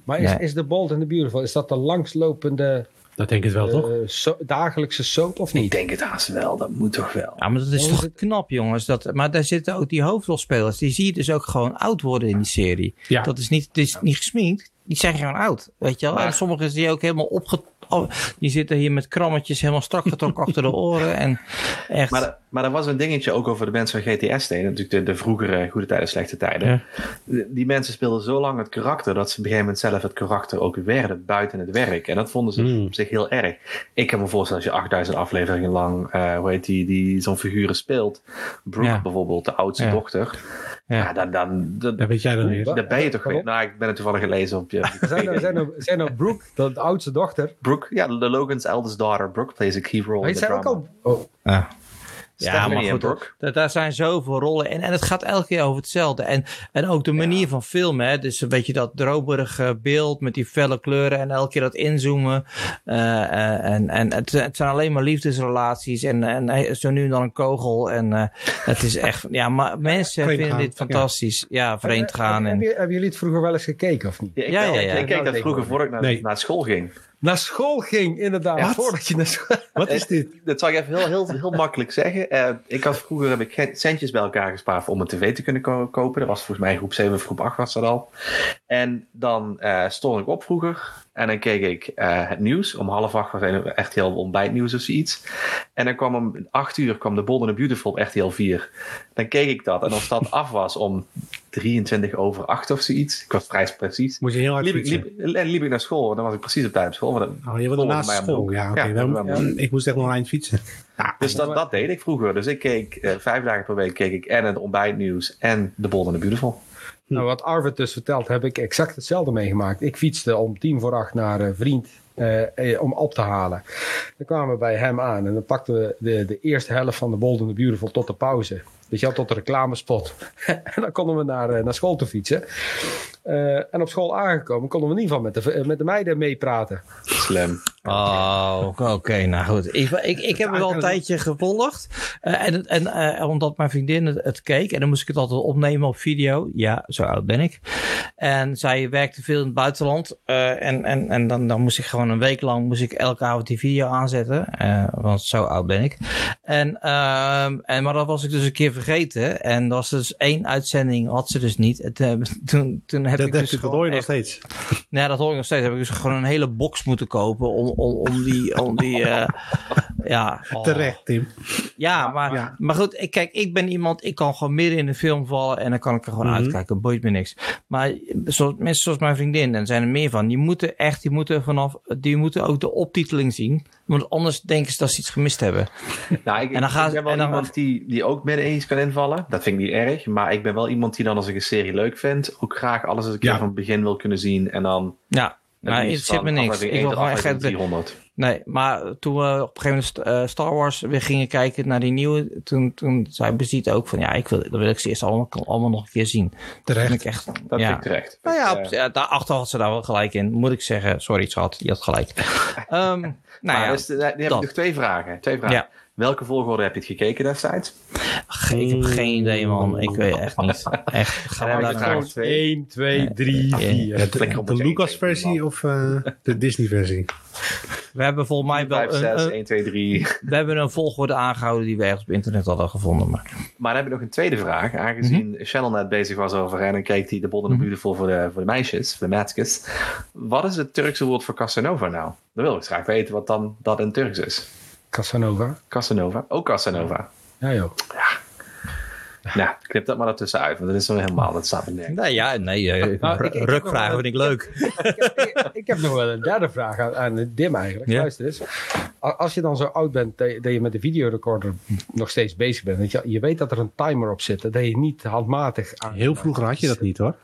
Maar is, Nee. is The Bold and the Beautiful, is dat de langslopende Dat denk ik wel, toch? eh, so- dagelijkse soap of Ik niet? denk het haast wel, dat moet toch wel. Ja, maar dat is toch het? knap, jongens. Dat, maar daar zitten ook die hoofdrolspelers. Die zie je dus ook gewoon oud worden in die serie. Ja. Dat is niet, het is niet gesminkt. Die zijn gewoon oud. Weet je wel? Maar- En sommigen zie je ook helemaal opge... oh, die zitten hier met krammetjes helemaal strak getrokken achter de oren. En echt... Maar, er- maar er was een dingetje ook over de mensen van GTS deden. Natuurlijk de, de vroegere goede tijden, slechte tijden. Ja. De- Die mensen speelden zo lang het karakter dat ze op een gegeven moment zelf het karakter ook werden buiten het werk. En dat vonden ze Hmm. op zich heel erg. Ik kan me voorstellen als je 8000 afleveringen lang, eh, hoe heet die, die zo'n figuren speelt. Brooke Ja. bijvoorbeeld, de oudste Ja. dochter. Ja, Ja. dan, dan, dan, Dat weet jij dan niet. Wat? dan ben je toch weer. Nou, ik ben het toevallig gelezen op je. Zijn er, zijn er, zijn er Brooke, de, de oudste dochter? Brooke, ja, de Logan's eldest daughter, Brooke plays a key role Maar in the ook al... Oh, Ja. Ja, maar en goed, Brooke. da- daar zijn zoveel rollen in. En het gaat elke keer over hetzelfde. En, en ook de manier van filmen. Hè? Dus een beetje dat dromerige beeld met die felle kleuren. En elke keer dat inzoomen. Eh, eh, en en het, het zijn alleen maar liefdesrelaties. En, en eh, zo nu en dan een kogel. En eh, het is echt... Ja, maar mensen Vreemd vinden gaan, dit fantastisch. Ja, vreemd gaan. Hebben, En, jullie- hebben jullie het vroeger wel eens gekeken of niet? Ja, ik, Ja, ik, ja, ik, ja. ik keek dat vroeger voordat ik naar, Nee. naar school ging. Naar school ging, inderdaad. Wat? Voordat je naar school... Wat is dit? Dat zal ik even heel, heel, heel makkelijk zeggen. Eh, ik had vroeger heb ik geen centjes bij elkaar gespaard om een tv te kunnen ko- kopen. Dat was volgens mij groep 7 of groep 8 was dat al. En dan eh, stond ik op vroeger. En dan keek ik eh, het nieuws. Om half acht was echt heel ontbijtnieuws of zoiets. En dan kwam om acht uur kwam de Bold and the Beautiful op echt heel vier. Dan keek ik dat. En als dat af was om 23 over 8 of zoiets. Ik was vrij precies. Moet je heel hard Liep, ik- fietsen? liep, en liep ik naar school. Dan was ik precies op tijd op school. Maar dat- Oh, je wilde naast school. Ja, oké. Ja, dan-. Ik moest echt nog een eind fietsen. Dus dat, dat deed ik vroeger. Dus ik keek eh, vijf dagen per week keek ik en het ontbijtnieuws en de Bold and the Beautiful. Nou, wat Arvid dus vertelt, heb ik exact hetzelfde meegemaakt. Ik fietste om tien voor acht naar een vriend eh, eh, om op te halen. Dan kwamen we bij hem aan en dan pakten we de, de eerste helft van de Bold and the Beautiful tot de pauze. Dus je had tot de reclamespot. en dan konden we naar, eh, naar school te fietsen. Eh, en op school aangekomen konden we in ieder geval met de, eh, met de meiden meepraten. Slim. Oh, oké, nou goed. Ik, ik, ik heb het wel een tijdje gevolgd. Eh, en en eh, omdat mijn vriendin het, het keek. En dan moest ik het altijd opnemen op video. Ja, zo oud ben ik. En zij werkte veel in het buitenland. eh, en en, en dan, dan moest ik gewoon een week lang moest ik elke avond die video aanzetten. eh, want zo oud ben ik. En, ehm, en, maar dat was ik dus een keer vergeten. En dat was dus één uitzending had ze dus niet. En toen, toen, toen heb Dat, ik dus dat hoor je nog steeds. Nee, dat hoor ik nog steeds. Heb ik dus gewoon een hele box moeten kopen om, om, om die, om die, eh, ja. oh. Terecht, Tim. Ja, maar, Ja. maar goed, ik, kijk, ik ben iemand, ik kan gewoon midden in de film vallen en dan kan ik er gewoon Mhm. uitkijken, boeit me niks. Maar zoals, mensen zoals mijn vriendin, en zijn er meer van, die moeten echt, die moeten vanaf, die moeten ook de optiteling zien. Want anders denken ze dat ze iets gemist hebben. Nou, ik, En dan gaan ik ze- ben wel en dan- iemand die, die ook midden eens kan invallen. Dat vind ik niet erg. Maar ik ben wel iemand die dan als ik een serie leuk vind, ook graag alles een keer Ja. van het begin wil kunnen zien. En dan... Ja, nou, het zit me niks. Ik wil gewoon echt, 400. Nee, maar toen we op een gegeven moment eh, Star Wars weer gingen kijken naar die nieuwe, toen, toen zei Beziet ook van ja, ik wil, dat wil ik ze eerst allemaal, allemaal nog een keer zien. Dat Terecht. vind ik echt. Dat ja. vind ik terecht. Nou ja, op- eh, ja, daarachter had ze daar wel gelijk in, moet ik zeggen. Sorry, schat, je had gelijk. Ehm nou maar ja, dus, eh, die heb ik dat. nog twee vragen. Twee vragen. Ja. Welke volgorde heb je het gekeken destijds? ge- ik heb geen idee, man. Ik weet echt niet. Echt. Gaan we twee. 1, 2, 3, Ja. 4. Ja, Flikker de op de Lucas-versie of eh, de Disney-versie? We hebben volgens mij wel 5, een, 6, een- 1, 2, 3. we hebben een volgorde aangehouden die we ergens op internet hadden gevonden. Maar Maar dan heb ik nog een tweede vraag. Aangezien Mhm. Channel net bezig was over en dan kijkt hij de Bold the Beautiful voor de, voor de meisjes, voor de meisjes. Wat is het Turkse woord voor Casanova nou? Dan wil ik graag weten wat dan dat in Turks is. Casanova. Casanova. Ook Casanova. Ja joh. Nou, knip dat maar ertussen uit, want dat is zo helemaal, dat staat er nergens. nee, ja, nee. eh, Nou, ik- ik rukvragen wel- vind ik leuk. ik, heb, ik heb nog wel een derde vraag aan, aan Dim eigenlijk. Ja. Luister eens. Als je dan zo oud bent dat je, dat je met de videorecorder nog steeds bezig bent. weet Je, je weet dat er een timer op zit. Dat je niet handmatig aan. Heel vroeger had je dat niet hoor.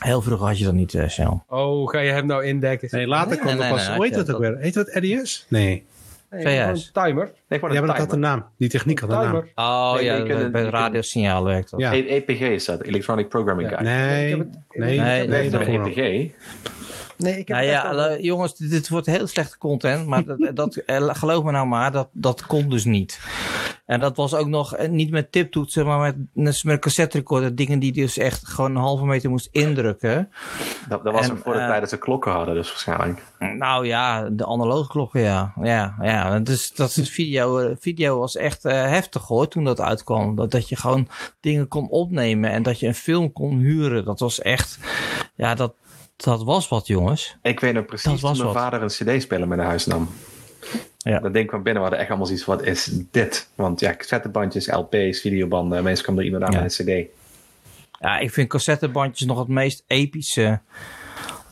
Heel vroeger had je dat niet, eh Shell. Oh, ga je hem nou indekken? Nee, later Nee, kwam nee, er nee, pas. nee, Hoe heet dat ook weer? Heet dat RDS? Nee. Nee, VS. een timer. Nee, gewoon Ja, een maar dat had een naam. Die techniek had een naam. Timer. Oh Nee, ja, bij een- radiosignaal werkt dat. Ja. E- EPG is dat, Electronic Programming Guide. Nee, nee, Nee, nee, nee, dat Nee, gewoon. EPG. Nee, ik heb Nou het ja, al- eh, jongens, dit, wordt heel slechte content, maar dat, dat, eh, geloof me nou maar, dat, dat komt dus niet. En dat was ook nog eh, niet met tiptoetsen, maar met, een cassette recorder, dingen die dus echt gewoon een halve meter moest indrukken. Dat, dat was En, voor de eh, tijd dat ze klokken hadden, dus waarschijnlijk. Nou ja, de analoge klokken, ja. Ja, ja. Dus dat is video, eh, video was echt eh, heftig hoor, toen dat uitkwam. Dat, dat je gewoon dingen kon opnemen en dat je een film kon huren. Dat was echt, ja, dat, dat was wat jongens. Ik weet nog Dat precies was toen mijn wat. vader een cd-speler mee naar huis nam. Ja. Dat ding kwam binnen, we hadden echt allemaal zoiets wat is dit? Want ja, cassettebandjes, LP's, videobanden, mensen kwamen er iemand aan Ja. met een cd. Ja, ik vind cassettebandjes nog het meest epische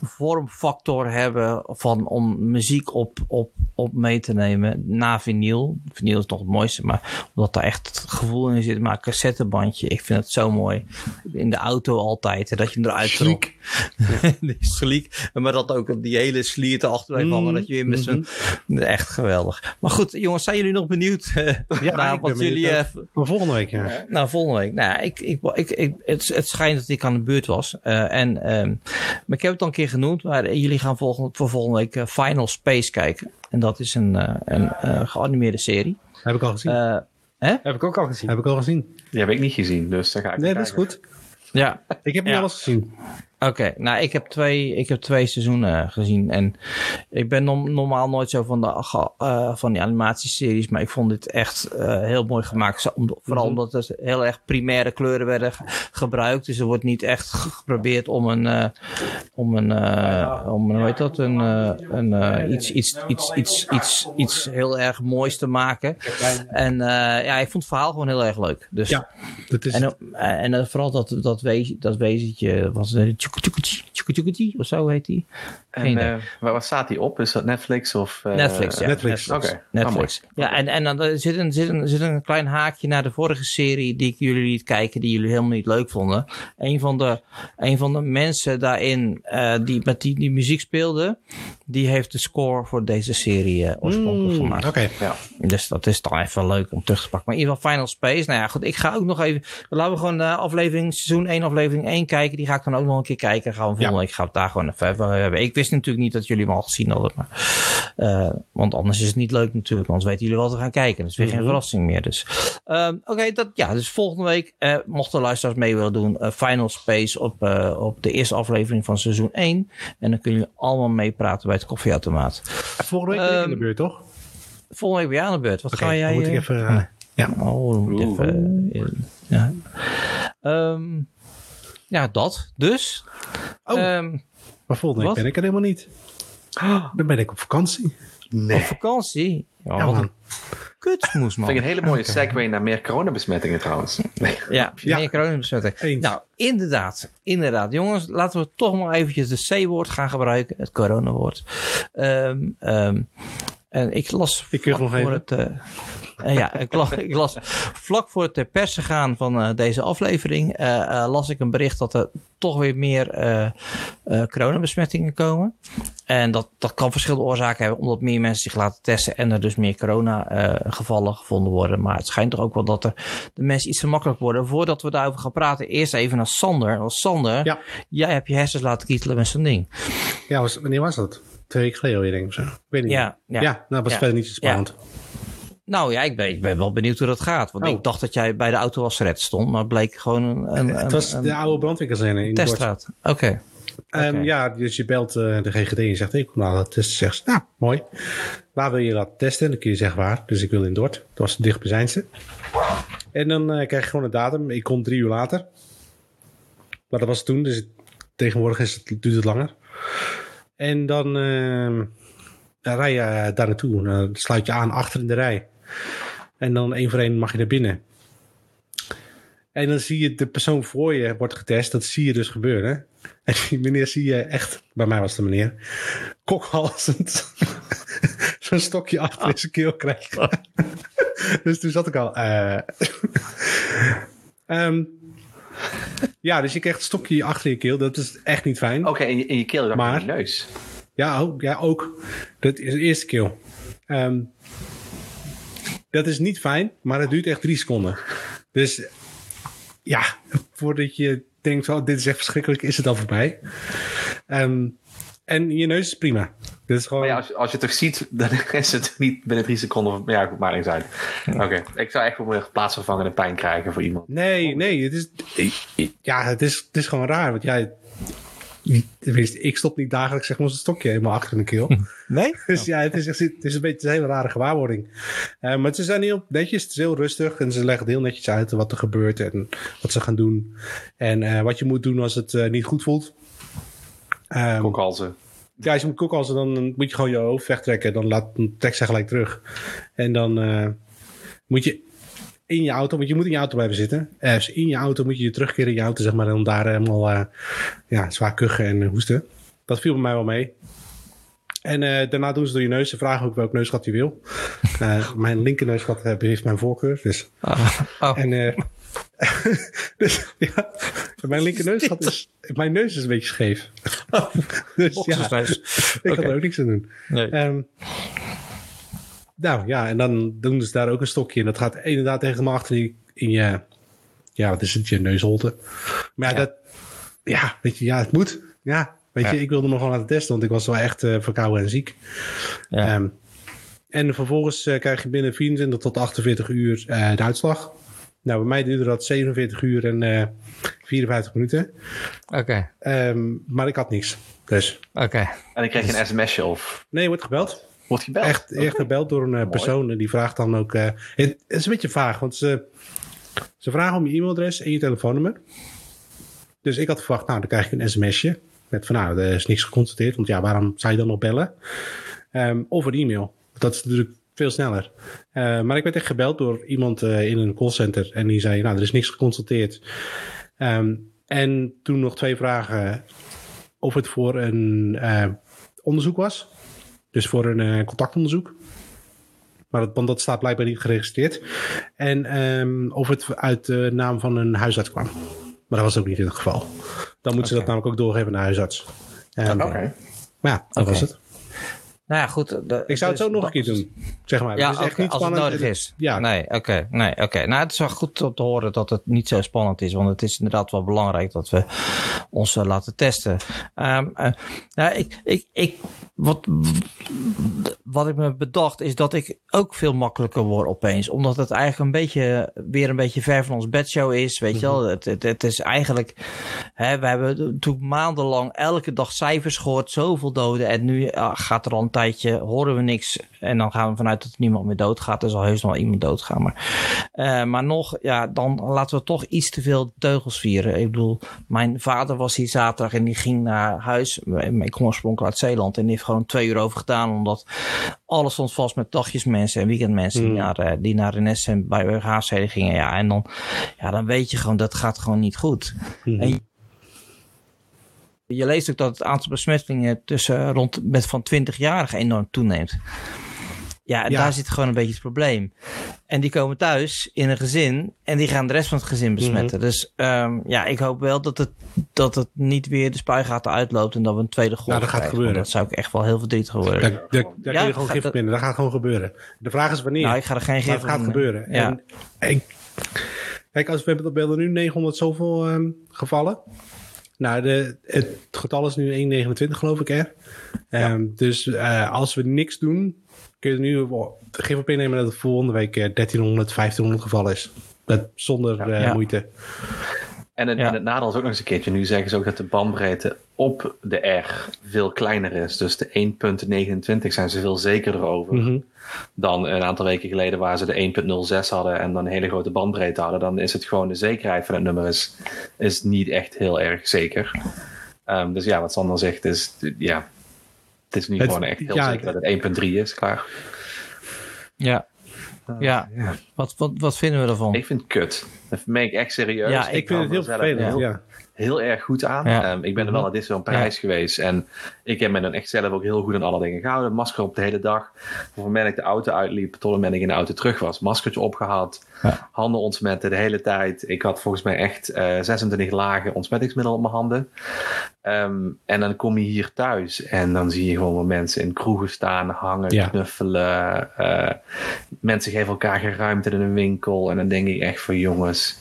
vormfactor hebben van om muziek op, op, op mee te nemen na vinyl. Vinyl is nog het mooiste, maar omdat daar echt het gevoel in zit. Maar een cassettebandje, ik vind het zo mooi. In de auto altijd, hè, dat je hem eruit trok. sliek. Maar dat ook die hele slierte achter blijft hangen. Dat je weer met zo'n... Echt geweldig. Maar goed, jongens, zijn jullie nog benieuwd? eh, Ja, naar ik wat jullie... eh, Maar volgende week, ja. nou, volgende week. Nou, ik, ik, ik, ik, het, het schijnt dat ik aan de beurt was. Eh, en, ehm, maar ik heb het al een keer genoemd. Maar jullie gaan volgende, voor volgende week eh, Final Space kijken. En dat is een, eh, een eh, geanimeerde serie. Heb ik al gezien. Eh, Heb ik ook al gezien. heb ik al gezien. Die heb ik niet gezien, dus daar ga ik Nee, naar dat is goed. ja, Ik heb niet Ja. alles gezien. Oké, nou ik heb, twee, ik heb twee seizoenen gezien. En ik ben normaal nooit zo van, de, uh, van die animatieseries. Maar ik vond dit echt uh, heel mooi gemaakt. Vooral -hmm. omdat er heel erg primaire kleuren werden gebruikt. Dus er wordt niet echt geprobeerd om een, uh, om een, om een hoe heet dat, een, een iets, iets, iets, iets, iets, iets heel erg moois te maken. En ja, ik vond het verhaal gewoon heel erg leuk. Dus, ja, dat is... En, en vooral dat, dat, wees, dat wezentje was of zo heet die. En uh, waar staat die op? Is dat Netflix of... Uh, Netflix, ja. Netflix. Oké, okay. Netflix. Oh, ja, en, en dan zit een, zit, een, zit een klein haakje naar de vorige serie die ik jullie liet kijken, die jullie helemaal niet leuk vonden. Een van de, een van de mensen daarin uh, die met die, die muziek speelde, die heeft de score voor deze serie uh, oorspronkelijk Mm, gemaakt. Oké. Ja. Dus dat is dan even leuk om terug te pakken. Maar in ieder geval Final Space. Nou ja, goed. Ik ga ook nog even... Laten we gewoon de aflevering, seizoen 1, aflevering 1 kijken. Die ga ik dan ook nog een keer kijken. Gaan we volgende Ja. week gaan we het daar gewoon even hebben. Ik wist natuurlijk niet dat jullie hem al gezien hadden. Maar, eh, want anders is het niet leuk natuurlijk. Anders weten jullie wat we gaan kijken. Dat is weer geen Mhm. verrassing meer. Dus Ehm, Oké, dat ja. Dus volgende week, eh, mochten luisteraars mee willen doen, eh, Final Space op, eh, op de eerste aflevering van seizoen 1. En dan kunnen jullie allemaal meepraten bij het koffieautomaat. Volgende week ben ik in de Ehm, beurt, toch? Volgende week ben jij aan de beurt. Wat ga jij... moet ik even... ja. Oh, dan moet even. ja. Ehm, ja, dat. Dus. Oh. ehm, Maar volgende week Wat? ben ik er helemaal niet. Dan ben ik op vakantie. op Nee. vakantie. Ja, man. een kutsmoes, man. Vind ik een hele mooie segue naar meer coronabesmettingen trouwens. Nee. Ja, Ja. meer coronabesmetting. Eens. Nou, inderdaad. Inderdaad. Jongens, laten we toch maar eventjes de C-woord gaan gebruiken. Het coronawoord. Ehm ehm en ik las Ik kuch vlak nog voor even. het... eh, eh, ja, ik las, ik las vlak voor het ter persen gaan van eh, deze aflevering... eh, eh, las ik een bericht dat er toch weer meer eh, eh, coronabesmettingen komen. En dat, dat kan verschillende oorzaken hebben... omdat meer mensen zich laten testen... en er dus meer corona-gevallen gevonden worden. Maar het schijnt toch ook wel dat er de mensen iets te makkelijk worden. Voordat we daarover gaan praten, eerst even naar Sander. Want Sander, Ja. jij hebt je hersens laten kietelen met zo'n ding. Ja, was, wanneer was dat? Twee weken geleden alweer, denk ik. Zo. Ik weet niet. Ja, ja. ja. nou was verder niet zo spannend. Nou ja, ik ben, ik ben wel benieuwd hoe dat gaat. Want Oh. ik dacht dat jij bij de autowasseret stond, maar het bleek gewoon een, een, Het was een, de oude brandwinkelzijde in teststraat. Oké. Ehm, Oké. ja, dus je belt eh, de GGD en zegt, ik kom nou dat testen. Zegt ze, nou, mooi. Waar wil je dat testen? Dan kun je zeggen waar. Dus ik wil in Dort. Dat was dicht bij Zijnse. En dan eh, krijg je gewoon een datum. Ik kom drie uur later. Maar dat was het toen. Dus het- tegenwoordig is het, duurt het langer. En dan, ehm, dan rij je daar naartoe. Dan sluit je aan achter in de rij. En dan één voor één mag je naar binnen. En dan zie je de persoon voor je wordt getest. Dat zie je dus gebeuren. En die meneer zie je echt, bij mij was de meneer, kokhalzend zo'n stokje achter in zijn keel krijgen. dus toen zat ik al. eh Ehm, ja, dus je krijgt een stokje achter je keel. Dat is echt niet fijn. Oké, in, je- in je keel, dan Maar- in je neus. Ja, ook. Ja, ook. Dat is de eerste keel. Ehm, dat is niet fijn, maar het duurt echt drie seconden. Dus ja, voordat je denkt, oh, dit is echt verschrikkelijk, is het al voorbij. Ehm, en je neus is prima. Dit is gewoon... Maar ja, als, je- als je het toch ziet, dan is het niet binnen drie seconden. of- Ja, goed, maakt niks uit. Oké, ik zou echt wel een plaatsvervangende pijn krijgen voor iemand. Nee, nee, het is, ja, het is, het is gewoon raar. Want jij, tenminste, ik stop niet dagelijks zeg maar een stokje helemaal achter in de keel. Nee? Dus ja, het is, echt, het is een beetje een hele rare gewaarwording. Eh, maar ze zijn heel netjes, het is heel rustig. En ze leggen heel netjes uit wat er gebeurt en wat ze gaan doen. En eh, wat je moet doen als het eh, niet goed voelt. Ehm, Kokhalzen. Je moet koken, als, dan moet je gewoon je hoofd wegtrekken. Dan, laat, dan trek ze gelijk terug. En dan eh, moet je in je auto, want je moet in je auto blijven zitten. Dus in je auto moet je je terugkeren in je auto, zeg maar. En daar helemaal eh, ja, zwaar kuchen en hoesten. Dat viel bij mij wel mee. En daarna doen ze door je neus. Ze vragen ook welk neusgat je wil. Eh, mijn linker neusgat eh, heeft mijn voorkeur. Dus, Oh, oh. en, dus ja, mijn linker neusgat is... Mijn neus is een beetje scheef. dus ja, ik Oké. er ook niks aan doen. Nee. Ehm, nou ja, en dan doen ze daar ook een stokje. En dat gaat inderdaad helemaal achter in, in je... Ja, wat is het? Je neusholte. Maar ja, dat... Ja, weet je, ja, het moet. Ja, weet Ja. je, ik wilde me gewoon laten testen. Want ik was wel echt eh, verkouden en ziek. Ja. Ehm, en vervolgens eh, krijg je binnen 24 tot 48 uur eh, de uitslag. Nou, bij mij duurde dat 47 uur en uh, 54 minuten. Oké. Um, maar ik had niks. Dus. Oké. En ik kreeg dus... een sms'je of? Nee, wordt gebeld. Wordt gebeld? Echt, echt gebeld door een persoon. En die vraagt dan ook... Uh, het, is een beetje vaag, want ze, ze vragen om je e-mailadres en je telefoonnummer. Dus ik had verwacht, nou, dan krijg ik een sms'je. Met van, nou, er is niks geconstateerd. Want ja, waarom zou je dan nog bellen? Um, of een e-mail. Dat is natuurlijk veel sneller. Uh, maar ik werd echt gebeld door iemand uh, in een callcenter. En die zei, nou, er is niks geconstateerd. Um, en toen nog twee vragen of het voor een uh, onderzoek was. Dus voor een contactonderzoek. Maar dat, want dat staat blijkbaar niet geregistreerd. En um, of het uit de naam van een huisarts kwam. Maar dat was ook niet het geval. Dan moeten okay. ze dat namelijk ook doorgeven naar huisarts. Oké. Okay. Maar ja, dat okay. was het. Nou ja, goed. De, ik zou het dus, zo nog een keer doen, zeg maar. Ja, het is echt niet als spannend. het nodig is. Ja. Nee, oké. Okay, nee, oké. Okay. Nou, het is wel goed om te horen dat het niet zo spannend is. Want het is inderdaad wel belangrijk dat we ons uh, laten testen. Um, uh, nou, ik, ik, ik, wat, wat ik me bedacht is dat ik ook veel makkelijker word opeens. Omdat het eigenlijk een beetje, weer een beetje ver van ons bedshow is. Weet je wel, het, het, het is eigenlijk, hè, we hebben natuurlijk maandenlang elke dag cijfers gehoord. Zoveel doden. En nu uh, gaat er al een tijdje, horen we niks. En dan gaan we vanuit dat niemand meer doodgaat. Er zal heus nog wel iemand doodgaan. Maar, uh, maar nog, ja, dan laten we toch iets te veel teugels vieren. Ik bedoel, mijn vader was hier zaterdag en die ging naar huis. Ik kom oorspronkelijk uit Zeeland en die heeft gewoon twee uur over gedaan. Omdat alles stond vast met dagjesmensen en weekendmensen mm. die naar, die naar Rennes en bij HC gingen. Ja, en dan, ja, dan weet je gewoon, dat gaat gewoon niet goed. Mm. En je leest ook dat het aantal besmettingen tussen rond met van 20-jarigen enorm toeneemt. Ja, en ja. daar zit gewoon een beetje het probleem. En die komen thuis in een gezin en die gaan de rest van het gezin besmetten. Mhm. Mm-hmm. Dus um, ja, ik hoop wel dat het, dat het niet weer de spuigaten uitloopt en dat we een tweede golf nou, dat gaat gebeuren. Dat zou ik echt wel heel verdrietig worden. Daar, daar, daar ja, kun je gewoon gif binnen. Dat gaat gewoon gebeuren. De vraag is wanneer. Nou, ik ga er geen gif Het gaat gebeuren. Ja. En, kijk, als we hebben beelden nu 900 zoveel um, gevallen. Nou, de, het getal is nu 1,29 geloof ik, hè? Ja. Um, dus uh, als we niks doen, kun je nu gif op innemen dat het volgende week 1300, 1500 gevallen is. Dat, zonder ja. Uh, ja. moeite. En het, ja. en het nadeel is ook nog eens een keertje. Nu zeggen ze ook dat de bandbreedte op de R veel kleiner is. Dus de 1.29 zijn ze veel zekerder over. Mm -hmm. Dan een aantal weken geleden waar ze de 1.06 hadden en dan een hele grote bandbreedte hadden. Dan is het gewoon de zekerheid van het nummer is, is niet echt heel erg zeker. Um, dus ja, wat Sander zegt is, ja, het is nu het, gewoon echt heel ja, zeker dat het 1.3 is, klaar. Ja. Uh, ja. ja. Wat, wat, wat vinden we ervan? Ik vind het kut. Dat meen ik echt serieus. Ja, ik, ik vind het heel vervelend. Heel, ja. Heel erg goed aan. Ja. Um, ik ben er wel naar dit zo'n Parijs ja. geweest. En ik heb me dan echt zelf ook heel goed aan alle dingen gehouden. Masker op de hele dag. Van moment ik de auto uitliep tot het moment ik in de auto terug was. Maskertje opgehaald. Ja. Handen ontsmetten de hele tijd. Ik had volgens mij echt uh, 26 lagen ontsmettingsmiddel op mijn handen. Um, en dan kom je hier thuis en dan zie je gewoon wel mensen in kroegen staan, hangen, knuffelen. Uh, mensen geven elkaar geen ruimte in een winkel. En dan denk ik echt van jongens,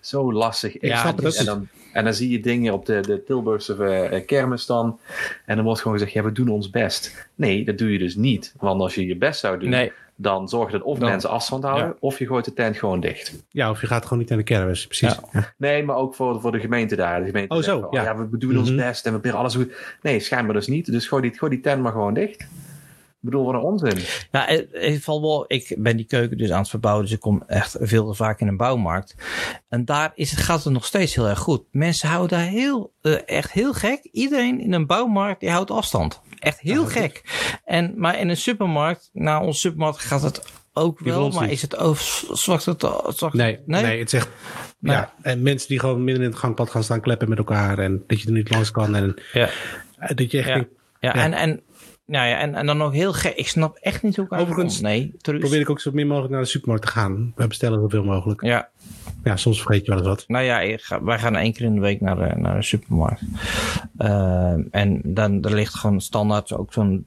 zo lastig. Ik ja, snap het. En dan, en dan zie je dingen op de, de Tilburgse uh, kermis dan. En dan wordt gewoon gezegd, ja, we doen ons best. Nee, dat doe je dus niet. Want als je je best zou doen, nee. dan zorg je dat of dan, mensen afstand houden, ja. of je gooit de tent gewoon dicht. Ja, of je gaat gewoon niet naar de kermis, precies. Ja. Nee, maar ook voor, voor de gemeente daar. De gemeente oh, zo, van, ja. ja. we doen ons mm -hmm. best en we proberen alles goed. Nee, schijnbaar dus niet. Dus gooi die, gooi die tent maar gewoon dicht. Ik bedoel, wat een onzin. Ja, in ieder geval wel, ik ben die keuken dus aan het verbouwen, dus ik kom echt veel te vaak in een bouwmarkt. En daar is het, gaat het nog steeds heel erg goed. Mensen houden daar heel, uh, echt heel gek. Iedereen in een bouwmarkt, die houdt afstand. Echt heel ja, gek. En, maar in een supermarkt, nou, onze supermarkt gaat het ook wel, maar is het ook zwakt het, zwakt nee, nee, nee, het zegt nee. ja, en mensen die gewoon midden in het gangpad gaan staan kleppen met elkaar en dat je er niet langs kan en ja. dat je echt ja. denkt, ja, ja, en, en nou ja, en, en dan nog heel gek. Ik snap echt niet hoe ik Overigens nee, probeer ik ook zo min mogelijk naar de supermarkt te gaan. We bestellen zoveel mogelijk. Ja. Ja, soms vergeet je wel eens wat. Nou ja, wij gaan één keer in de week naar de, naar de supermarkt. Uh, en dan er ligt gewoon standaard ook zo'n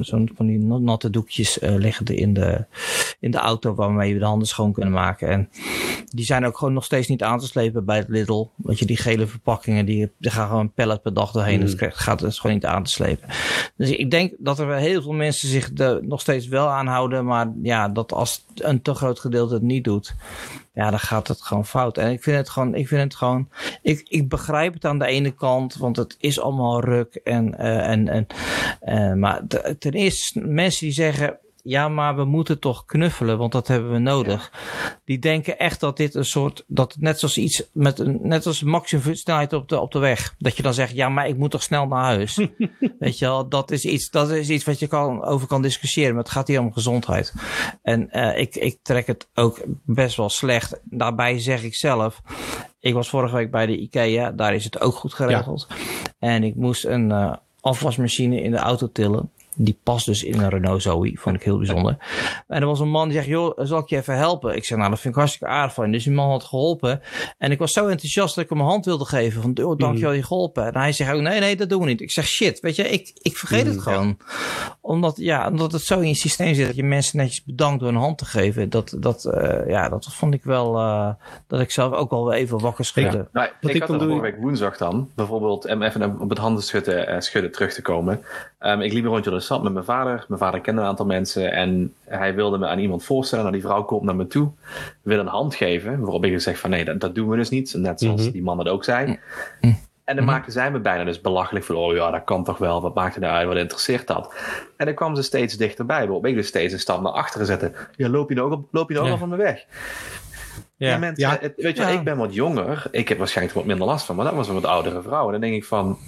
zo'n van die natte doekjes uh, liggen in de, in de auto waarmee we de handen schoon kunnen maken. En die zijn ook gewoon nog steeds niet aan te slepen bij het Lidl. Want je die gele verpakkingen, die, die gaan gewoon een pallet per dag doorheen. Mm. Het gaat dus gewoon niet aan te slepen. Dus ik denk dat er heel veel mensen zich er nog steeds wel aan houden. Maar ja, dat als een te groot gedeelte het niet doet. Ja, dan gaat het gewoon fout. En ik vind het gewoon, ik vind het gewoon, ik, ik begrijp het aan de ene kant, want het is allemaal ruk en, uh, en, en, uh, maar ten eerste mensen die zeggen, ja, maar we moeten toch knuffelen, want dat hebben we nodig. Die denken echt dat dit een soort, dat net zoals iets met een, net als maximum snelheid op de, op de weg. Dat je dan zegt, ja, maar ik moet toch snel naar huis. Weet je wel, dat is iets, dat is iets wat je kan, over kan discussiëren, maar het gaat hier om gezondheid. En uh, ik, ik trek het ook best wel slecht. Daarbij zeg ik zelf, ik was vorige week bij de IKEA, daar is het ook goed geregeld. Ja. En ik moest een uh, afwasmachine in de auto tillen. Die past dus in een Renault Zoe. Vond ik heel bijzonder. En er was een man die zegt, joh, zal ik je even helpen? Ik zeg, nou, dat vind ik hartstikke aardig van je. Dus die man had geholpen. En ik was zo enthousiast dat ik hem een hand wilde geven. Van, oh, dankjewel, je geholpen. En hij zegt ook, nee, nee, dat doen we niet. Ik zeg, shit, weet je, ik, ik vergeet het gewoon. Omdat, ja, omdat het zo in je systeem zit dat je mensen netjes bedankt door een hand te geven. Dat, dat, uh, ja, dat vond ik wel, uh, dat ik zelf ook wel even wakker schudde. Ja. Nou, ik, ik had vorige week woensdag dan, bijvoorbeeld, om even op het handen schudden, uh, schudden terug te komen. Um, ik liep een rondje door de stad met mijn vader. Mijn vader kende een aantal mensen en hij wilde me aan iemand voorstellen. Nou, die vrouw komt naar me toe, wil een hand geven. Waarop ik zeg van nee, dat, dat doen we dus niet. Net zoals mm -hmm. die man dat ook zei. Mm -hmm. En dan maakten zij me bijna dus belachelijk van, oh ja, dat kan toch wel, wat maakt het nou uit, wat interesseert dat? En dan kwam ze steeds dichterbij, waarop ik dus steeds een stap naar achteren zette. Ja, loop je nou ook, loop je nou ja. al van de weg? Ja. Mensen, ja. Het, weet je, ja. ik ben wat jonger, ik heb waarschijnlijk wat minder last van, maar dat was een wat oudere vrouw. En dan denk ik van,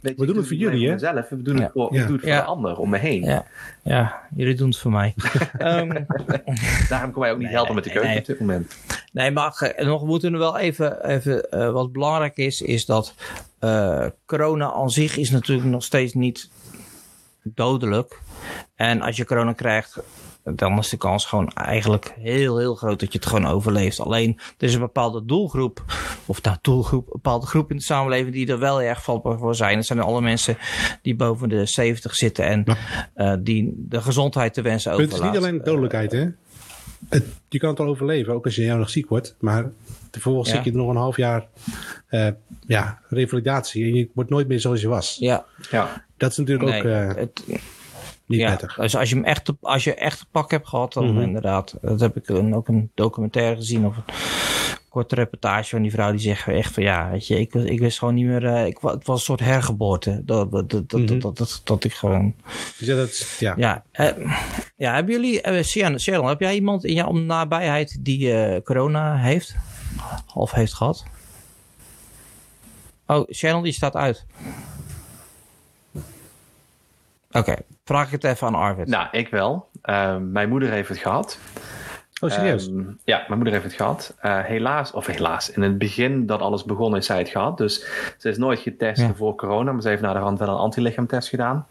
Weet we doen het voor jullie, hè? Zelf, we doen het voor, ja. voor ja. de ander om me heen. Ja, ja jullie doen het voor mij. um, Daarom kan wij ook niet nee, helpen met de keuze nee. op dit moment. Nee, maar nog moeten we wel even, even uh, wat belangrijk is, is dat uh, corona aan zich is natuurlijk nog steeds niet dodelijk. En als je corona krijgt, dan is de kans gewoon eigenlijk heel, heel groot dat je het gewoon overleeft. Alleen, er is een bepaalde doelgroep, of nou, doelgroep, een bepaalde groep in de samenleving die er wel erg vatbaar voor zijn. Dat zijn alle mensen die boven de 70 zitten en ja. uh, die de gezondheid te wensen overlaten. Het is niet alleen dodelijkheid, hè? Het, je kan het wel overleven, ook als je nog ziek wordt. Maar vervolgens ja. zit je er nog een half jaar uh, ja, revalidatie en je wordt nooit meer zoals je was. Ja. ja. Dat is natuurlijk nee, ook... Uh, het, niet ja, prettig. Dus als je hem echt, als je echt een pak hebt gehad, dan mm -hmm. inderdaad. Dat heb ik een, ook een documentaire gezien of een korte reportage van die vrouw die zegt echt van ja, weet je, ik, ik wist gewoon niet meer, uh, ik, het was een soort hergeboorte. Dat, dat, dat, mm -hmm. dat, dat, dat, dat, ik gewoon. Dus ja, dat, ja. Ja, uh, ja, hebben jullie, uh, Sharon, heb jij iemand in jouw nabijheid die corona heeft? Of heeft gehad? Oh, Sharon die staat uit. Oké, okay, vraag ik het even aan Arvid. Nou, ik wel. Uh, mijn moeder heeft het gehad. Oh, serieus? Um, ja, mijn moeder heeft het gehad. Uh, helaas, of helaas, in het begin dat alles begon is zij het gehad. Dus ze is nooit getest ja. voor corona, maar ze heeft naar de hand wel een antilichaamtest gedaan.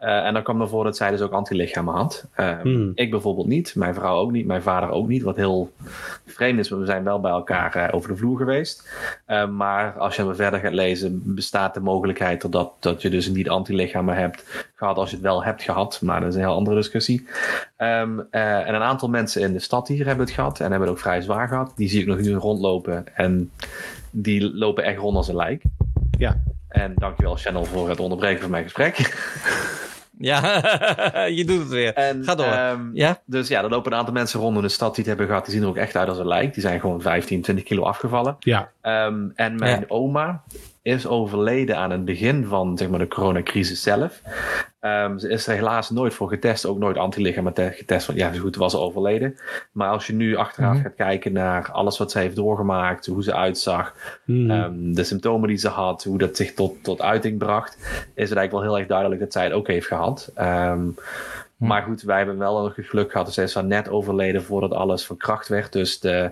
Uh, en dan kwam ervoor dat zij dus ook antilichamen had. Uh, hmm. Ik bijvoorbeeld niet, mijn vrouw ook niet, mijn vader ook niet. Wat heel vreemd is, maar we zijn wel bij elkaar uh, over de vloer geweest. Uh, maar als je verder gaat lezen, bestaat de mogelijkheid dat, dat je dus niet antilichamen hebt gehad als je het wel hebt gehad. Maar dat is een heel andere discussie. Um, uh, en een aantal mensen in de stad hier hebben het gehad en hebben het ook vrij zwaar gehad. Die zie ik nog nu rondlopen en die lopen echt rond als een lijk. Ja. En dankjewel Channel voor het onderbreken van mijn gesprek. Ja, je doet het weer. En, Ga door. Um, ja? Dus ja, er lopen een aantal mensen rond in de stad die het hebben gehad. Die zien er ook echt uit als een lijk. Die zijn gewoon 15, 20 kilo afgevallen. Ja. Um, en mijn ja. oma is overleden aan het begin van zeg maar, de coronacrisis zelf. Um, ze is er helaas nooit voor getest, ook nooit antilichamen getest. Want ja, goed was ze overleden. Maar als je nu achteraf mm -hmm. gaat kijken naar alles wat ze heeft doorgemaakt, hoe ze uitzag, mm -hmm. um, de symptomen die ze had, hoe dat zich tot, tot uiting bracht, is het eigenlijk wel heel erg duidelijk dat zij het ook heeft gehad. Um, Hm. Maar goed, wij hebben wel nog het geluk gehad. Dus zij is net overleden voordat alles verkracht werd. Dus de,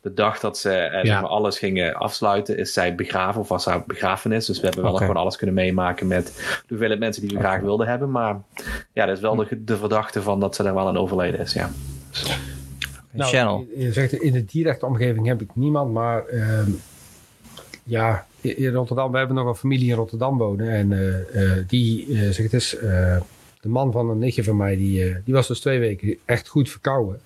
de dag dat ze eh, ja. zeg maar, alles gingen afsluiten, is zij begraven of was haar begrafenis. Dus we hebben wel okay. gewoon alles kunnen meemaken met de hoeveelheid mensen die we okay. graag wilden hebben. Maar ja, dat is wel de, de verdachte van dat ze daar wel aan overleden is. Ja. Nou, Channel. Je zegt in de directe omgeving heb ik niemand, maar uh, ja, in Rotterdam, we hebben nog een familie in Rotterdam wonen. En uh, uh, die, uh, zeg het is, de man van een nichtje van mij, die, die was dus twee weken echt goed verkouden.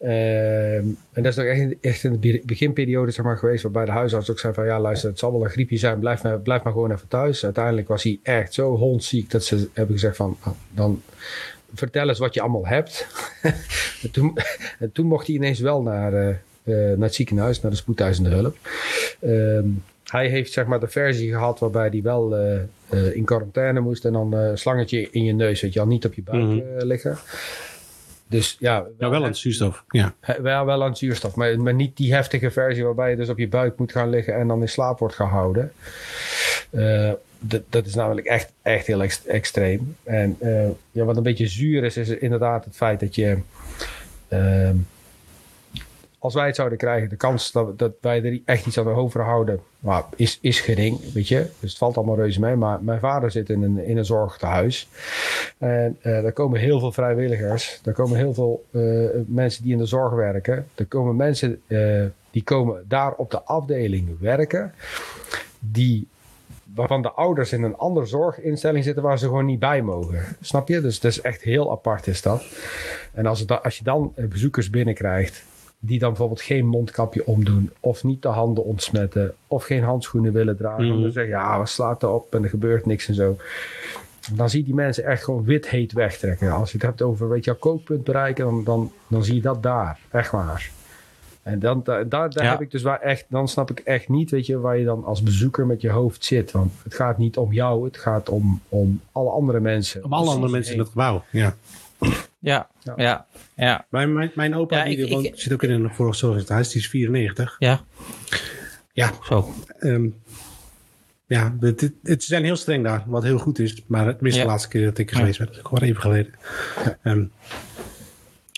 Uh, en dat is nog echt, echt in de beginperiode zeg maar, geweest, waarbij de huisarts ook zei van ja, luister, het zal wel een griepje zijn, blijf maar, blijf maar gewoon even thuis. Uiteindelijk was hij echt zo hondziek dat ze hebben gezegd van dan vertel eens wat je allemaal hebt. en, toen, en toen mocht hij ineens wel naar, uh, naar het ziekenhuis, naar de spoedeisende hulp. Ehm, hij heeft zeg maar de versie gehad waarbij hij wel in quarantaine moest en dan een slangetje in je neus, weet je al, niet op je buik mhm. liggen. Dus ja, wel, ja, wel aan zuurstof. Ja. Wel, wel aan zuurstof, maar, maar niet die heftige versie waarbij je dus op je buik moet gaan liggen en dan in slaap wordt gehouden. Dat is namelijk echt, echt heel extreem. En ja, wat een beetje zuur is, is inderdaad het feit dat je. Uh, als wij het zouden krijgen, de kans dat, dat wij er echt iets aan overhouden, maar is, is gering, weet je. Dus het valt allemaal reuze mee. Maar mijn vader zit in een, in een zorgtehuis. En uh, daar komen heel veel vrijwilligers. Daar komen heel veel uh, mensen die in de zorg werken. Er komen mensen uh, die komen daar op de afdeling werken. Die waarvan de ouders in een andere zorginstelling zitten waar ze gewoon niet bij mogen. Snap je? Dus dat is echt heel apart is dat. En als, het, als je dan bezoekers binnenkrijgt die dan bijvoorbeeld geen mondkapje omdoen of niet de handen ontsmetten of geen handschoenen willen dragen. Mm. Dan zeggen ja, we slaat erop en er gebeurt niks en zo. Dan zie je die mensen echt gewoon wit heet wegtrekken. Als je het hebt over, weet je, kookpunt bereiken, dan, dan, dan zie je dat daar. Echt waar. En dan, daar, daar heb ik dus waar echt, dan snap ik echt niet, weet je, waar je dan als bezoeker met je hoofd zit. Want het gaat niet om jou, het gaat om, om alle andere mensen. Om alle andere mensen in het gebouw, ja. Ja, ja, ja. Mijn, mijn, mijn opa die ik, zit ook in een huis, die is 94. Ja. Ja. Zo. Um, ja, het, het, zijn heel streng daar, wat heel goed is. Maar het mis de laatste keer dat ik er geweest ben. Is gewoon even geleden. Um,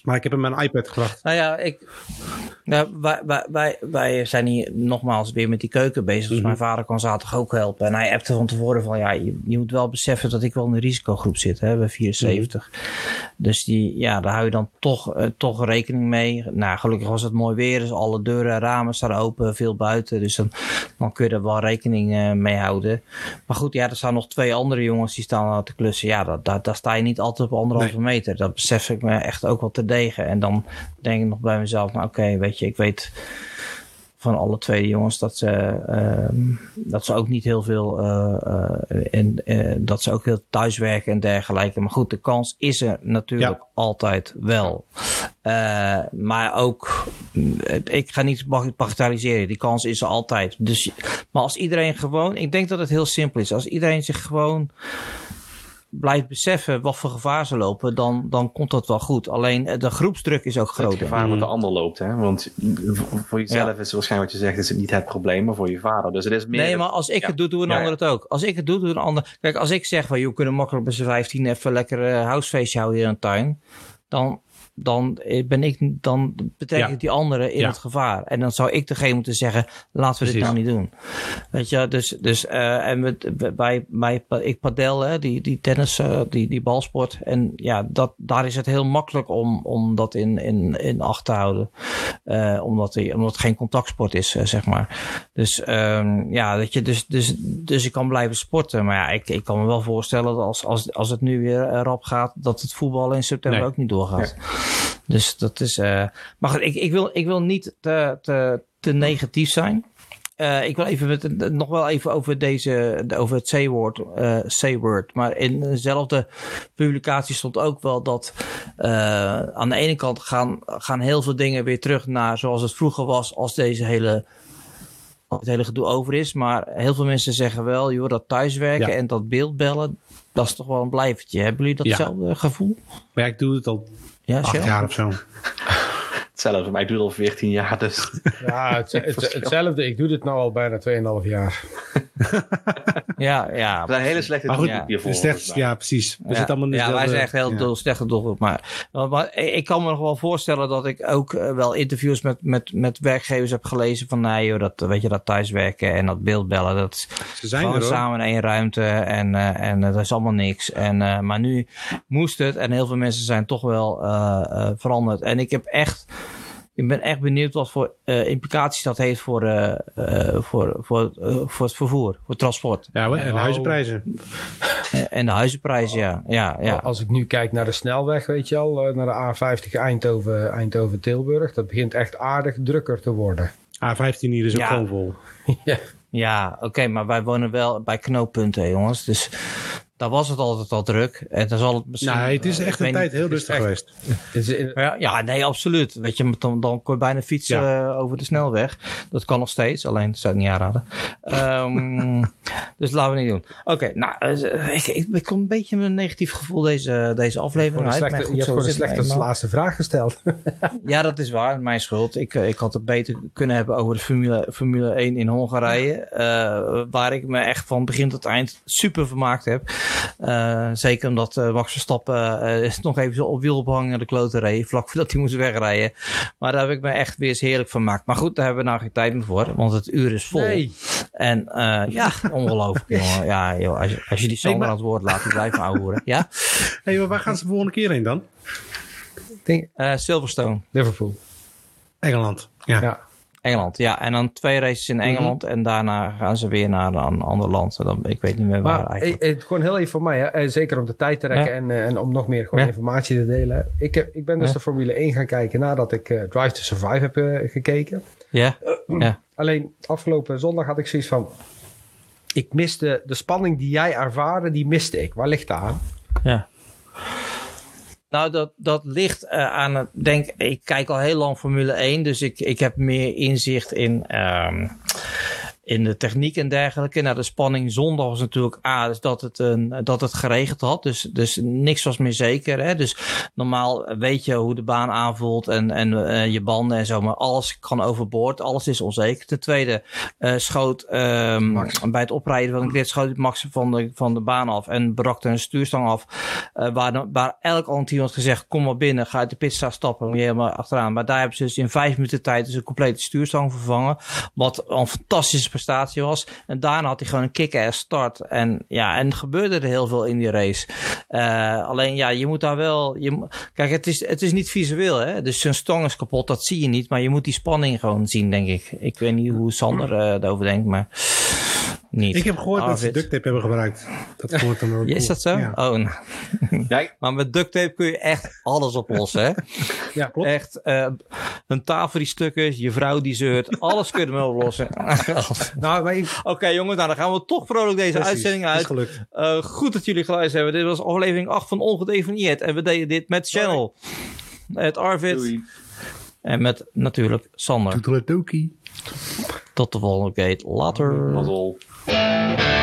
maar ik heb hem mijn iPad gebracht. Nou ja, ik, nou, wij, wij, wij, wij zijn hier nogmaals weer met die keuken bezig. Dus mhm. mijn vader kan zaterdag ook helpen. En hij appte van tevoren van ja, je, je moet wel beseffen dat ik wel in een risicogroep zit. Hè, bij 74. Mhm. Dus die, ja, daar hou je dan toch, uh, toch rekening mee. Nou, gelukkig was het mooi weer. Dus alle deuren en ramen staan open, veel buiten. Dus dan, dan kun je er wel rekening uh, mee houden. Maar goed, ja, er staan nog twee andere jongens die staan te klussen. Ja, dat, dat, daar sta je niet altijd op anderhalve meter. Dat besef ik me echt ook wel te degen. En dan denk ik nog bij mezelf, nou oké, weet je, ik weet van alle twee jongens dat ze, uh, dat ze ook niet heel veel uh, en uh, dat ze ook heel thuiswerken en dergelijke. Maar goed, de kans is er natuurlijk altijd wel. maar ook, ik ga niet bagatelliseren, die kans is er altijd. Dus, maar als iedereen gewoon, ik denk dat het heel simpel is. Als iedereen zich gewoon blijft beseffen wat voor gevaar ze lopen, dan, dan komt dat wel goed. Alleen eh, de groepsdruk is ook groter. Het gevaar wat de ander loopt, hè? Want voor jezelf is waarschijnlijk wat je zegt, is het niet het probleem, maar voor je vader. Dus het is meer. Nee, maar als ik het doe, doe een ander het ook. Als ik het doe, doe een ander. Kijk, als ik zeg van, je kunnen makkelijk bij z'n 15 even lekker uh, housefeestje houden in een tuin, dan dan eh, ben ik, dan betekent ja. die anderen in het gevaar. En dan zou ik degene moeten zeggen, laten we dit nou niet doen. Weet je, dus, dus uh, en met, bij, bij, ik padel, hè, die, die tennis, uh, die, die balsport. En ja, dat, daar is het heel makkelijk om, om dat in, in, in acht te houden. Uh, omdat, die, omdat het geen contactsport is, zeg maar. Dus um, ja, dat je, dus, dus, dus ik kan blijven sporten. Maar ja, ik, ik kan me wel voorstellen dat als, als, als het nu weer rap gaat, dat het voetbal in september ook niet doorgaat. Dus dat is. Uh, maar goed, ik, ik, wil, ik wil niet te, te, te negatief zijn. Uh, ik wil even met, nog wel even over deze, over het C-woord, uh, C-word. Maar in dezelfde publicatie stond ook wel dat uh, aan de ene kant gaan, gaan heel veel dingen weer terug naar zoals het vroeger was als deze hele, het hele gedoe over is. Maar heel veel mensen zeggen wel, joh, dat thuiswerken en dat beeldbellen, dat is toch wel een blijvertje. Hebben jullie datzelfde gevoel? Maar ja, ik doe het al ja, acht jaar of zo. Hetzelfde, maar ik doe het al 14 jaar, dus... Ja, het, hetzelfde. Ik doe dit nu al bijna 2,5 jaar. ja, ja. Dat zijn hele slechte maar goed, hiervoor. Slecht, ja, precies. We ja, allemaal ja wij zijn echt heel ja. slechte doel. Maar, maar ik kan me nog wel voorstellen dat ik ook eh, wel interviews met, met, met werkgevers heb gelezen van nee joh, dat, weet je, dat thuiswerken en dat beeldbellen, dat Ze zijn gewoon er, samen in één ruimte en, uh, en uh, dat is allemaal niks. En, uh, maar nu moest het en heel veel mensen zijn toch wel veranderd. En ik heb echt ik ben echt benieuwd wat voor uh, implicaties dat heeft voor, uh, uh, voor, voor, voor het vervoer, voor het transport. Ja, en de huizenprijzen. En de huizenprijzen, ja. ja, ja. Als ik nu kijk naar de snelweg, weet je al, naar de A50 Eindhoven, Eindhoven-Tilburg, dat begint echt aardig drukker te worden. A15 hier is ook gewoon vol. ja. Ja, oké, okay, maar wij wonen wel bij knooppunten, jongens. Dus daar was het altijd al druk. En dan zal het misschien... Nee, het is echt een tijd heel rustig geweest. Ja, ja, nee, absoluut. Weet je, dan, dan kon je bijna fietsen uh, over de snelweg. Dat kan nog steeds, alleen dat zou ik niet aanraden. Um, dus laten we niet doen. Oké, okay, nou, uh, ik, ik, ik kom een beetje met een negatief gevoel deze, deze aflevering uit. Je hebt gewoon een slechte laatste vraag gesteld. ja, dat is waar. Mijn schuld. Ik, ik had het beter kunnen hebben over de Formule, Formule 1 in Hongarije. Uh, waar ik me echt van begin tot eind super vermaakt heb. Uh, zeker omdat uh, Max Verstappen is nog even zo op wiel ophangen naar de klote reed. Vlak voordat hij moest wegrijden. Maar daar heb ik me echt weer eens heerlijk van gemaakt. Maar goed, daar hebben we nou geen tijd meer voor. Want het uur is vol. Nee. En ja, ongelooflijk jongen. Ja, joh, als, je, als je die zomer hey, aan het woord laat, die blijft maar horen. Ja? Hé, hey, waar gaan ze de volgende keer heen dan? Denk, Silverstone. Liverpool. Engeland. Ja. ja. Engeland, ja. En dan twee races in mhm. Engeland en daarna gaan ze weer naar een ander land. Dan, ik weet niet meer waar maar, eigenlijk. Het, gewoon heel even voor mij, hè. Eh, zeker om de tijd te rekken en, eh, en om nog meer gewoon informatie te delen. Ik, heb, ik ben dus de Formule 1 gaan kijken nadat ik uh, Drive to Survive heb uh, gekeken. Ja. ja. Alleen afgelopen zondag had ik zoiets van... Ik miste de spanning die jij ervaarde, die miste ik. Waar ligt dat aan? Ja. Nou, dat, dat ligt uh, aan het. Denk, ik kijk al heel lang Formule 1, dus ik, ik heb meer inzicht in. Um, in de techniek en dergelijke. Nou, de spanning zondag was natuurlijk A, dus dat het, een, dat het geregeld had. Dus, dus niks was meer zeker. Hè? Dus normaal weet je hoe de baan aanvoelt en, en uh, je banden en zo. Maar alles kan overboord. Alles is onzeker. Ten tweede uh, schoot um, bij het oprijden van grid schoot Max van de, van de baan af en brakte een stuurstang af. Uh, waar, waar elk ander team had gezegd, kom maar binnen, ga uit de pitstraat stappen. Moet je helemaal achteraan. Maar daar hebben ze dus in vijf minuten tijd dus een complete stuurstang vervangen. Wat een fantastische prestatie was. En daarna had hij gewoon een kick-ass start. En ja, en gebeurde er heel veel in die race. Uh, alleen ja, je moet daar wel. Je, kijk, het is, het is niet visueel, hè? Dus zijn stang is kapot, dat zie je niet. Maar je moet die spanning gewoon zien, denk ik. Ik weet niet hoe Sander uh, daarover denkt, maar. Niet. Ik heb gehoord dat ze duct tape hebben gebruikt. Dat hoort dan ook. Is dat zo? Ja. Oh, nou. ja. maar met duct tape kun je echt alles oplossen, hè? ja, klopt. Echt, uh, een tafel die stuk is, je vrouw die zeurt, alles kun je ermee oplossen. nou, ik... Oké, okay, jongens, nou, dan gaan we toch vrolijk deze Precies, uitzending uit. gelukt. Uh, goed dat jullie geluisterd hebben. Dit was aflevering 8 van Ongedefinieerd. En we deden dit met Channel, met Arvid Doei. en met natuurlijk Sander. Toedeledokie. Tot de volgende keer. Later. Música